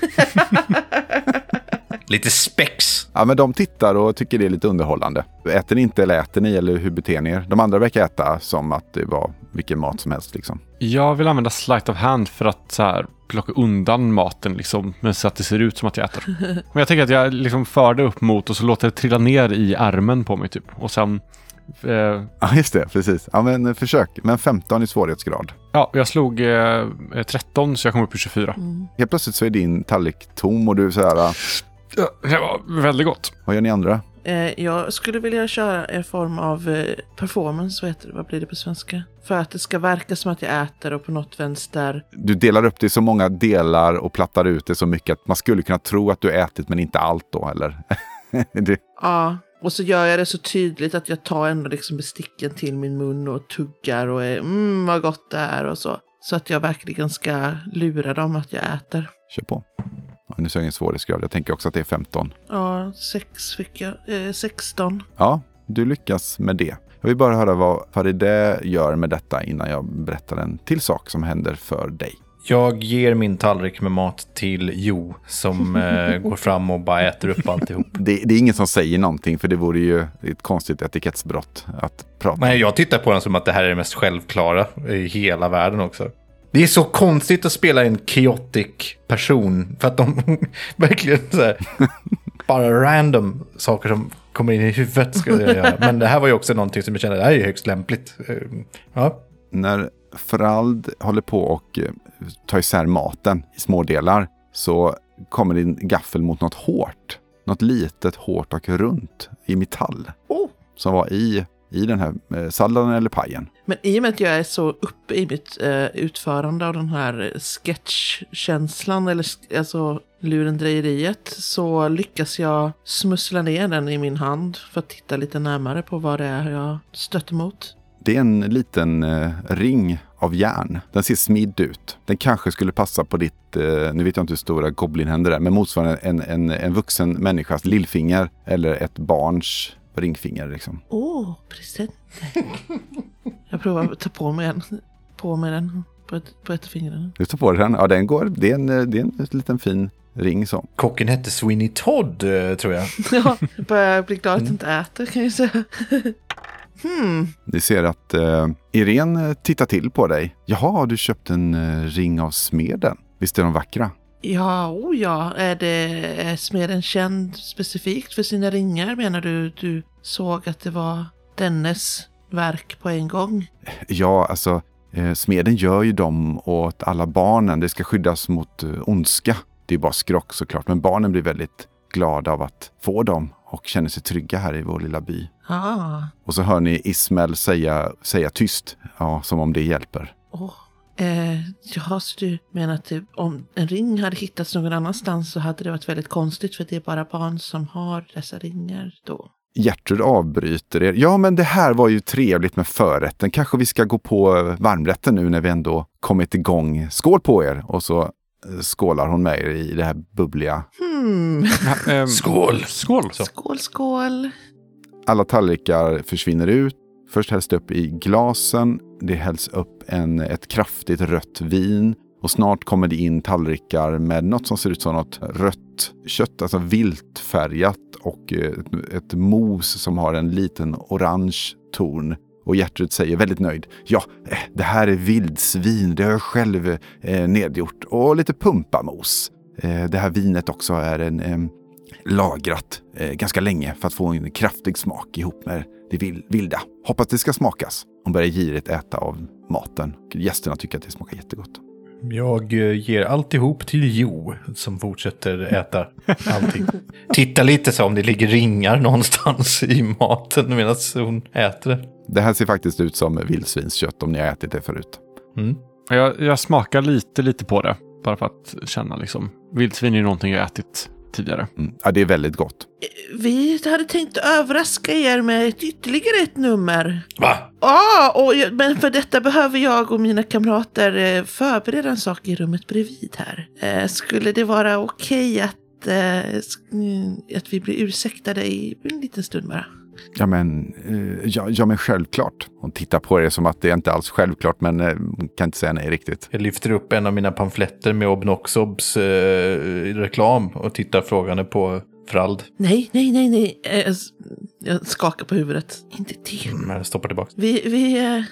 Lite spex. ja men de tittar och tycker det är lite underhållande. Äter ni inte eller äter ni eller hur beter ni er? De andra verkar äta som att det var vilken mat som helst liksom. Jag vill använda sleight of hand för att så här, plocka undan maten liksom, men så att det ser ut som att jag äter. Men jag tänker att jag liksom för det upp mot och så låter det trilla ner i armen på mig typ. Och sen, eh, Ja, just det. Precis. Ja, men eh, försök. Men 15 i svårighetsgrad. ja, jag slog eh, 13 så jag kom upp i 24. Helt plötsligt så är din tallrik tom och du är så här, Ja, det var väldigt gott. vad gör ni andra? Eh, jag skulle vilja köra en form av eh, performance, vad heter det? Vad blir det på svenska? För att det ska verka som att jag äter och på något vänster. Du delar upp det i så många delar och plattar ut det så mycket att man skulle kunna tro att du ätit men inte allt då, eller? *laughs* det, Ja, och så gör jag det så tydligt att jag tar ändå liksom besticken till min mun och tuggar och är mm vad gott det är och så. Så att jag verkligen ska lura dem att jag äter. kör på. Ja, nu ser jag ingen svårighetsgrad. Jag tänker också att det är 15. Ja, sex fick jag. Eh, 16. Ja, du lyckas med det. Jag vill bara höra vad Farideh gör med detta innan jag berättar en till sak som händer för dig. Jag ger min tallrik med mat till Jo som eh, *laughs* går fram och bara äter upp alltihop. Det, det är ingen som säger någonting för det vore ju ett konstigt etikettsbrott att prata. Nej, jag tittar på den som att det här är det mest självklara i hela världen också. Det är så konstigt att spela en chaotic person. För att de *laughs* verkligen så här, bara random saker som kommer in i huvudet ska jag göra. Men det här var ju också någonting som jag kände, det här är ju högst lämpligt. Eh, Ja, När Frald håller på och eh, tar isär maten i små delar så kommer din gaffel mot något hårt. Något litet, hårt och runt i metall. Oh. Som var i, i den här eh, salladen eller pajen. Men i och med att jag är så uppe i mitt eh, utförande av den här sketchkänslan, eller alltså lurendrejeriet, så lyckas jag smussla ner den i min hand för att titta lite närmare på vad det är jag stöter mot. Det är en liten eh, ring av järn. Den ser smidd ut. Den kanske skulle passa på ditt, eh, nu vet jag inte hur stora goblinhänder är, men motsvarande en, en, en vuxen människas lillfinger eller ett barns ringfinger. Liksom. Åh, presenter. *laughs* jag provar att ta på mig en. På mig den på ett, på ett finger. Du tar på dig den. Ja, den går. Det är en, det är en liten fin ring så. kocken hette Sweeney Todd eh, tror jag. *laughs* Ja, jag börjar bli glad att jag inte äter kan jag säga. *laughs* hmm, Ni ser att eh, Irene tittar till på dig. Jaha, har du köpt en eh, ring av smeden? Visst är de vackra? Ja, oh ja. Är, det, är smeden känd specifikt för sina ringar menar du? Du såg att det var dennes verk på en gång? Ja, alltså eh, smeden gör ju dem åt alla barnen. Det ska skyddas mot eh, ondska. Det är bara skrock såklart, men barnen blir väldigt glada av att få dem och känner sig trygga här i vår lilla by. Ah, Och så hör ni Ismael säga, säga tyst, ja, som om det hjälper. åh. Eh, ja, så du menar att det, om en ring hade hittats någon annanstans så hade det varit väldigt konstigt för det är bara barn som har dessa ringar då? Gertrud avbryter er. Ja, men det här var ju trevligt med förrätten. Kanske vi ska gå på varmrätten nu när vi ändå kommit igång. Skål på er! Och så eh, skålar hon med er i det här bubbliga. Hmm, Ja, ehm, Skål! Skål! skål, skål. Alla tallrikar försvinner ut. Först hälls det upp i glasen det hälls upp en, ett kraftigt rött vin och snart kommer det in tallrikar med något som ser ut som något rött kött, alltså viltfärgat och eh, ett, ett mos som har en liten orange ton. Och Gertrud säger väldigt nöjd. Ja, eh, det här är vildsvin. Det har jag själv eh, nedgjort. Och lite pumpamos. Eh, det här vinet också är en, eh, lagrat eh, ganska länge för att få en kraftig smak ihop med det vil- vilda. Hoppas det ska smakas. Hon börjar girigt äta av maten. Gästerna tycker att det smakar jättegott. Jag eh, ger alltihop till Jo som fortsätter äta allting. Titta lite så om det ligger ringar någonstans i maten medan hon äter det. Det här ser faktiskt ut som vildsvinskött om ni har ätit det förut. Mm. Jag, jag smakar lite, lite på det. Bara för att känna liksom. Vildsvin är ju någonting jag ätit tidigare. Mm. Ja, det är väldigt gott. Vi hade tänkt överraska er med ett ytterligare ett nummer. Va? Ja, och men för detta behöver jag och mina kamrater eh, förbereda en sak i rummet bredvid här. Eh, Skulle det vara okej att, eh, att vi blir ursäktade i en liten stund bara? Ja men, eh, ja, ja, men självklart. Hon tittar på det som att det inte alls självklart, men eh, kan inte säga nej riktigt. Jag lyfter upp en av mina pamfletter med Obnoxobs eh, reklam och tittar frågande på Frald. Nej, nej, nej, nej. Eh, jag skakar på huvudet. Inte det. Men jag stoppar tillbaka. Vi, vi, eh,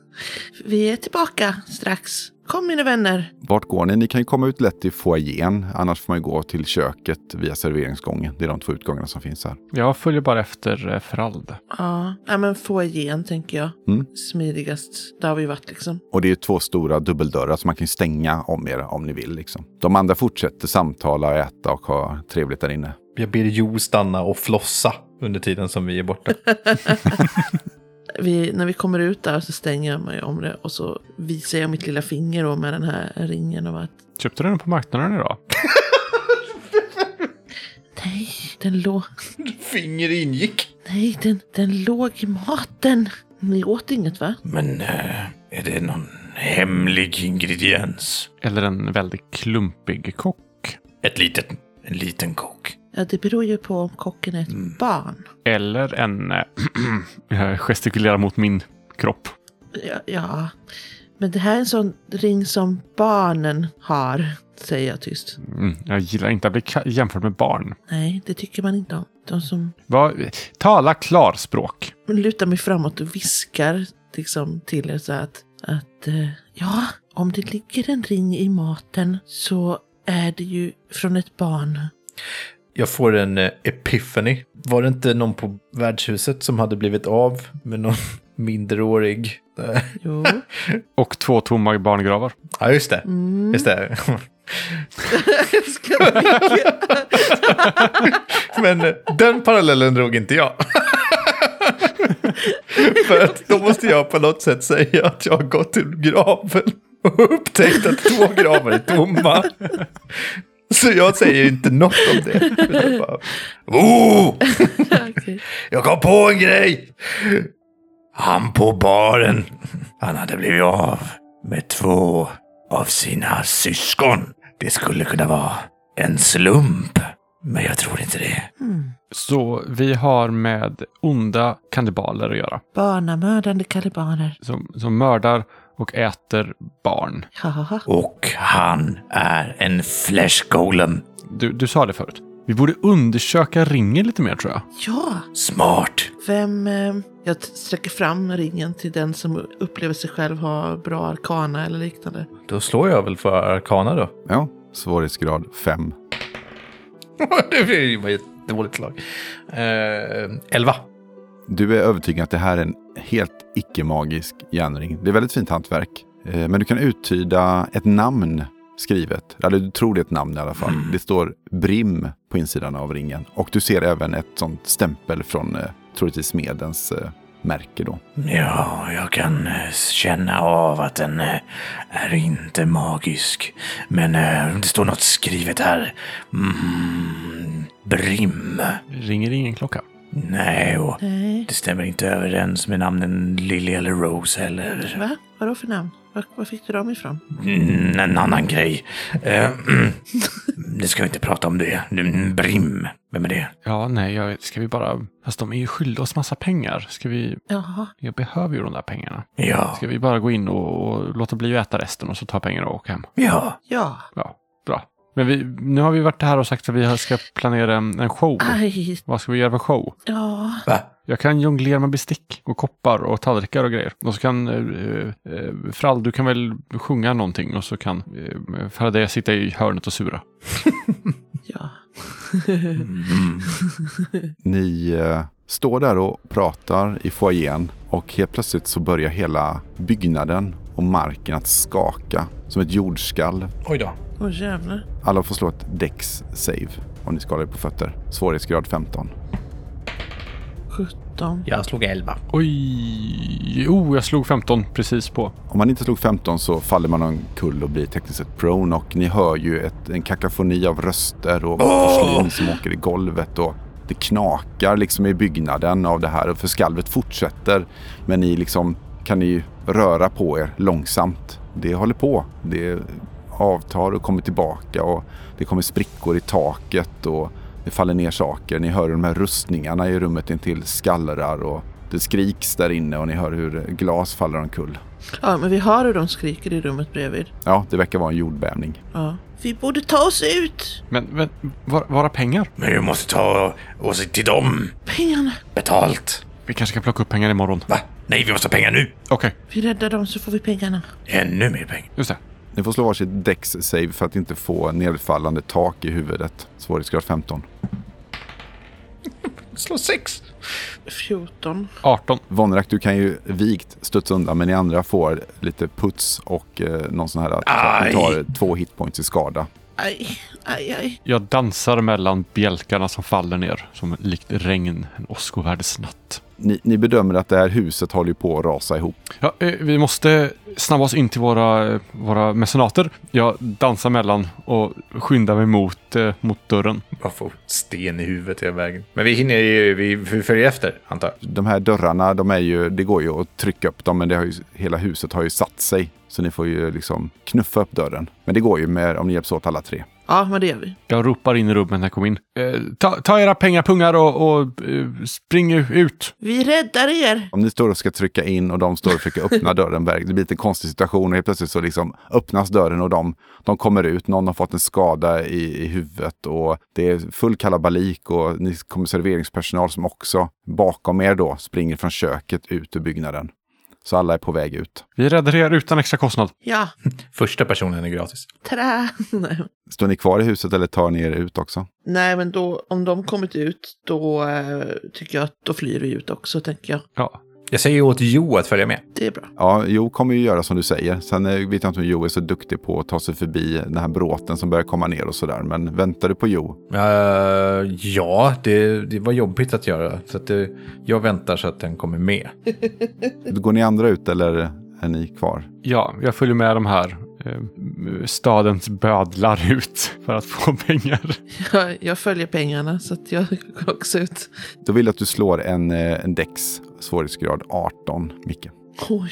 *laughs* vi är tillbaka strax. Kom mina vänner. Vart går ni? Ni kan ju komma ut lätt i foajén. Annars får man ju gå till köket via serveringsgången. Det är de två utgångarna som finns här. Jag följer bara efter eh, Frald. Ja, ja men få igen tänker jag. Mm. Smidigast. Där har vi varit liksom. Och det är två stora dubbeldörrar som man kan ju stänga om er om ni vill. Liksom. De andra fortsätter samtala, äta och ha trevligt där inne. Jag ber Jo stanna och flossa under tiden som vi är borta. *laughs* *laughs* Vi, när vi kommer ut där så stänger jag mig om det och så visar jag mitt lilla finger då med den här ringen och att Köpte du den på marknaden idag? *laughs* nej, den låg, Finger ingick. nej, den, den låg i maten. Ni åt inget va? Men eh, är det någon hemlig ingrediens? Eller en väldigt klumpig kock? Ett litet, en liten kock. Ja, det beror ju på om kocken är ett barn. Eller en... *clears throat* eh, jag gestikulerar mot min kropp. Ja, ja, men det här är en sån ring som barnen har, säger jag tyst. Mm, jag gillar inte att bli jämförd med barn. Nej, det tycker man inte om. De som Va? Tala klarspråk. lutar mig framåt och viskar liksom till er så att, att eh, ja, om det ligger en ring i maten så är det ju från ett barn. Jag får en eh, epiphany. Var det inte någon på värdshuset som hade blivit av med någon *laughs* minderårig? *laughs* Jo. Och två tomma barngravar. Ja, just det. Mm. Just det. *laughs* Men eh, den parallellen drog inte jag. För att då måste jag på något sätt säga att jag har gått till graven och upptäckt att två gravar är tomma. Så jag säger inte något om det. utan bara, oh! Jag kom på en grej! Han på baren, han hade blivit av med två av sina syskon. Det skulle kunna vara en slump, men jag tror inte det. Mm. Så vi har med onda kannibaler att göra. Barnamördande kalibaner. Som, som mördar och äter barn. Och han är en flesh golem. Du, du sa det förut. Vi borde undersöka ringen lite mer tror jag. Ja, Smart. vem... Eh, jag t- sträcker fram ringen till den som upplever sig själv ha bra arkana eller liknande. Då slår jag väl för arkana då. Ja, svårighetsgrad 5. *laughs* det blir ju ett dåligt slag. Eh, elva. Du är övertygad att det här är en helt icke-magisk järnring. Det är väldigt fint hantverk. Eh, Men du kan uttyda ett namn skrivet. Eller du tror det är ett namn i alla fall. Det står Brim på insidan av ringen. Och du ser även ett sånt stämpel från eh, troligtvis smedens eh, märke då. Ja, jag kan känna av att den är inte magisk. Men det står något skrivet här. Mm, brim. Ringer ingen klocka? Nej, och Nej. det stämmer inte överens med namnen Lily eller Rose heller. Va? Vadå för namn? Var, var fick du dem ifrån? Mm, en annan grej. Eh, *clears throat* det ska vi inte prata om det. Brim, vem är det? Ja, nej, jag, ska vi bara... Fast de är ju skyldiga oss massa pengar. Ska vi... Jaha. Jag behöver ju de där pengarna. Ja, Ska vi bara gå in och, och låta bli att äta resten och så ta pengarna och åka hem? ja. Ja. Ja. Men vi, nu har vi varit här och sagt att vi ska planera en, en show. Aj. Vad ska vi göra för show? Ja. Va? Jag kan jonglera med bestick och koppar och tallrikar och grejer. Och så kan eh, eh, Frall, du kan väl sjunga någonting och så kan eh, Faraday sitta i hörnet och sura. *laughs* Ja. Mm. Ni eh, står där och pratar i foajén och helt plötsligt så börjar hela byggnaden och marken att skaka som ett jordskalv. Oj då. Åh jävlar. Alla får slå ett Dex save om ni skalar er på fötter. Svårighetsgrad 15. 17. Jag slog 11. Oj! Oh, jag slog 15 precis på. Om man inte slog 15 så faller man omkull och blir tekniskt sett prone och ni hör ju ett, en kakafoni av röster och porslin som åker i golvet och det knakar liksom i byggnaden av det här och för skalvet fortsätter. Men ni liksom kan ni röra på er långsamt. Det håller på. Det avtar och kommer tillbaka och det kommer sprickor i taket och det faller ner saker. Ni hör hur de här rustningarna i rummet intill skallrar och det skriks där inne och ni hör hur glas faller omkull. Ja, men vi hör hur de skriker i rummet bredvid. Ja, det verkar vara en jordbävning. Ja. Vi borde ta oss ut! Men, men var, vara pengar? Men vi måste ta oss till dem. Pengarna! Betalt. Vi kanske kan plocka upp pengar imorgon. Va? Nej, vi måste ha pengar nu. Okej, Vi räddar dem så får vi pengarna. Ännu mer pengar. just det. Ni får slå varsitt dex save för att inte få nedfallande tak i huvudet. Svårighetsgrad 15. *laughs* Slå 6. 14. 18. Vonrak, du kan ju vikt studsa undan men ni andra får lite puts och eh, någon sån här... att Aj. Ni tar två hitpoints i skada. Aj, aj, aj. Jag dansar mellan bjälkarna som faller ner som likt regn en åskovärdesnatt. Ni, ni bedömer att det här huset håller på att rasa ihop. Ja, eh, vi måste snabba oss in till våra, våra mecenater. Jag dansar mellan och skyndar mig mot, eh, mot dörren. Bara få sten i huvudet hela vägen. Men vi hinner ju, vi, vi följer efter, antar jag. De här dörrarna, de är ju, det går ju att trycka upp dem men det har ju, hela huset har ju satt sig. Så ni får ju liksom knuffa upp dörren. Men det går ju med, om ni hjälps åt alla tre. Ja, men det gör vi. Jag ropar in i rummet när jag kommer in. Eh, ta, ta era pengapungar och, och eh, spring ut. Vi räddar er! Om ni står och ska trycka in och de står och försöker öppna dörren, det blir lite en konstig situation och helt plötsligt så liksom öppnas dörren och de, de kommer ut. Någon har fått en skada i, i huvudet och det är full kalabalik och ni kommer serveringspersonal som också bakom er då springer från köket ut ur byggnaden. Så alla är på väg ut. Vi räddar er utan extra kostnad. Ja, *laughs* Första personen är gratis. trä! *laughs* Står ni kvar i huset eller tar ni er ut också? Nej, men då, om de kommit ut, då eh, tycker jag att då flyr vi ut också, tänker jag. Ja. Jag säger åt Jo att följa med. Det är bra. Ja, Jo kommer ju göra som du säger. Sen eh, vet jag inte om Jo är så duktig på att ta sig förbi den här bråten som börjar komma ner och sådär. Men väntar du på Jo? Uh, ja, det, det var jobbigt att göra. Så att det, jag väntar så att den kommer med. *laughs* Går ni andra ut eller är ni kvar? ja, jag följer med de här eh, stadens bödlar ut för att få pengar. *laughs* Jag, jag följer pengarna, så att jag går också ut. Då vill jag att du slår en, eh, en dex, svårighetsgrad 18, Micke. Oj.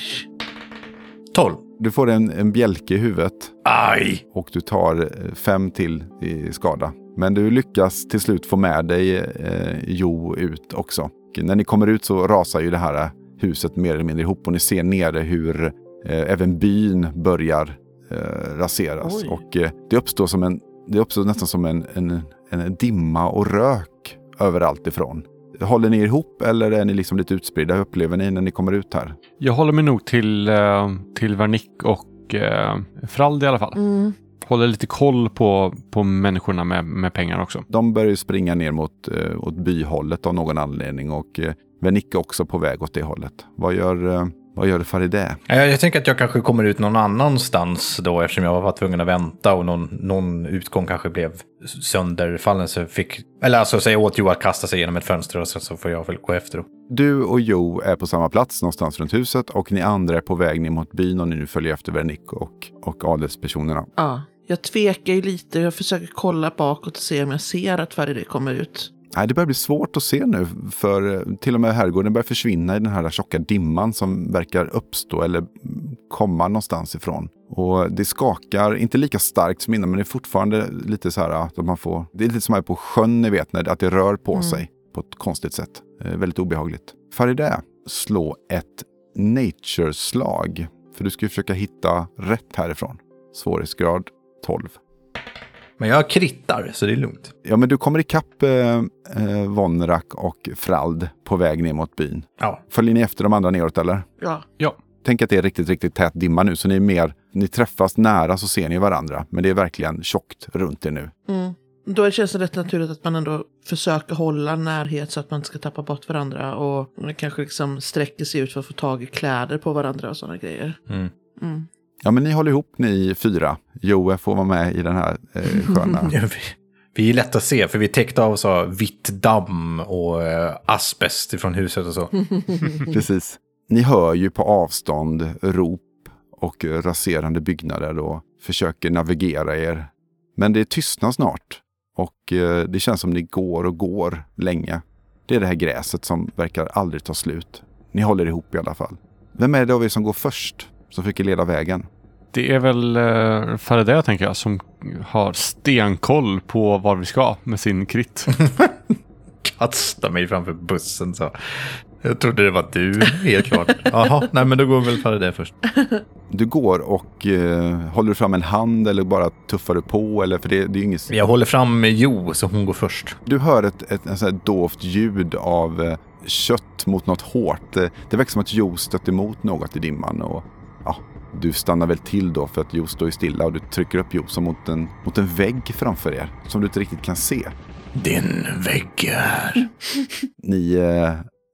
12. Du får en, en bjälke i huvudet Aj! och du tar eh, fem till i skada. Men du lyckas till slut få med dig eh, Jo ut också. Och när ni kommer ut så rasar ju det här eh, huset mer eller mindre ihop och ni ser nere hur eh, även byn börjar eh, raseras. Oj. Och eh, det uppstår som en, det uppstår nästan som en, en, en dimma och rök överallt ifrån. Håller ni er ihop eller är ni liksom lite utspridda? Hur upplever ni när ni kommer ut här? Jag håller mig nog till, eh, till Vernick och eh, Frald i alla fall. Mm. Håller lite koll på, på människorna med, med pengar också. De börjar ju springa ner mot, eh, åt byhållet av någon anledning och eh, Venik är också på väg åt det hållet. Vad gör, vad gör Farideh? Jag, jag tänker att jag kanske kommer ut någon annanstans då eftersom jag var tvungen att vänta och någon, någon utgång kanske blev sönderfallen. Så fick, eller alltså säga åt Jo att kasta sig genom ett fönster och sen så får jag väl gå efter. Du och Jo är på samma plats någonstans runt huset och ni andra är på väg ner mot byn och ni nu följer efter Venik och, och adelspersonerna. Ja, jag tvekar ju lite. Jag försöker kolla bakåt och se om jag ser att Farideh kommer ut. Nej, det börjar bli svårt att se nu för eh, till och med herrgården börjar försvinna i den här tjocka dimman som verkar uppstå eller komma någonstans ifrån. Och det skakar, inte lika starkt som innan, men det är fortfarande lite så här att man får... Det är lite som här på sjön, ni vet, när, att det rör på sig på ett konstigt sätt. Eh, väldigt obehagligt. Farideh, slå ett nature-slag. För du ska ju försöka hitta rätt härifrån. Svårighetsgrad 12. Men jag krittar, så det är lugnt. Ja, men du kommer ikapp eh, eh, Vonrak och Frald på väg ner mot byn. Ja. Följer ni efter de andra neråt eller? Ja. Ja. Tänk att det är riktigt, riktigt tät dimma nu, så ni är mer, ni träffas nära så ser ni varandra. Men det är verkligen tjockt runt er nu. Mm. Då känns det rätt naturligt att man ändå försöker hålla närhet så att man inte ska tappa bort varandra. Och man kanske liksom sträcker sig ut för att få tag i kläder på varandra och sådana grejer. Mm. Mm. Ja, men ni håller ihop ni fyra. Joe får vara med i den här eh, *laughs* sköna... Vi, är lätt att se, för vi täckte av så vitt damm och eh, asbest ifrån huset och så. *laughs* Precis. Ni hör ju på avstånd rop och raserande byggnader och försöker navigera er. Men det tystnar snart och eh, det känns som ni går och går länge. Det är det här gräset som verkar aldrig ta slut. Ni håller ihop i alla fall. Vem är det av er som går först? Som försöker leda vägen? Det är väl uh, Faraday tänker jag som har stenkoll på var vi ska med sin krit. *laughs* Kasta mig framför bussen så. Jag trodde det var du, helt klart. Jaha, nej men då går väl för det först. *laughs* Du går och eh, håller du fram en hand eller bara tuffar du på? Eller, för det, det är inget... Jag håller fram Jo, så hon går först. Du hör ett, ett, ett, ett dovt ljud av eh, kött mot något hårt. Eh, Det verkar som att Jo stött emot något i dimman. Och, ja, du stannar väl till då för att Jo står ju stilla och du trycker upp Jo som mot en, mot en vägg framför er. Som du inte riktigt kan se. Din vägg här. *laughs* Ni eh,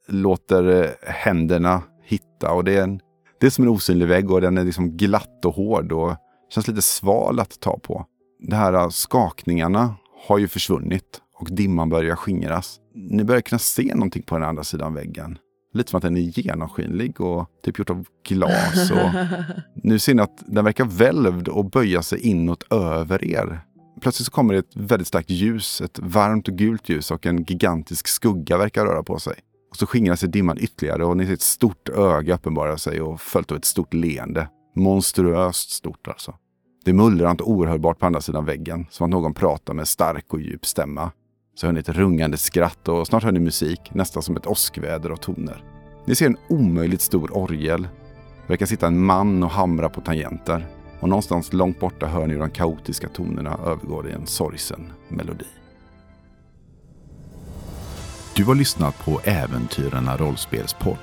låter eh, händerna hitta och det är, en, det är som en osynlig vägg och den är liksom glatt och hård och känns lite sval att ta på. De här eh, skakningarna har ju försvunnit och dimman börjar skingras. Ni börjar kunna se någonting på den andra sidan väggen. Lite som att den är genomskinlig och typ gjort av glas. Och *laughs* nu ser ni att den verkar välvd och böja sig inåt över er. Plötsligt så kommer det ett väldigt starkt ljus, ett varmt och gult ljus och en gigantisk skugga verkar röra på sig. Och så skingrar sig dimman ytterligare och ni ser ett stort öga uppenbara sig och följt av ett stort leende. Monstruöst stort alltså. Det är mullrant och oerhörbart på andra sidan väggen, som att någon pratar med stark och djup stämma. Så hör ni ett rungande skratt och snart hör ni musik, nästan som ett åskväder av toner. Ni ser en omöjligt stor orgel. Det verkar sitta en man och hamra på tangenter. Och någonstans långt borta hör ni hur de kaotiska tonerna övergår i en sorgsen melodi. Du har lyssnat på Äventyrarna rollspelspodd.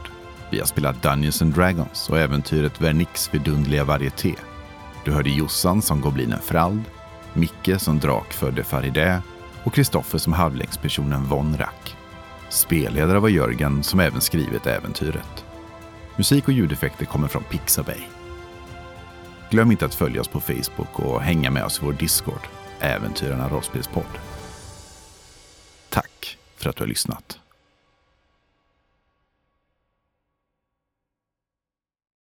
Vi har spelat Dungeons and Dragons och äventyret Vernix vidundliga varieté. Du hörde Jossan som goblinen Frald, Micke som drakfödde Farideh och Kristoffer som halvlängdspersonen Von Rack. Spelledare var Jörgen som även skrivit äventyret. Musik och ljudeffekter kommer från Pixabay. Glöm inte att följa oss på Facebook och hänga med oss i vår Discord, Äventyrarna rollspelspodd. Tack för att du har lyssnat.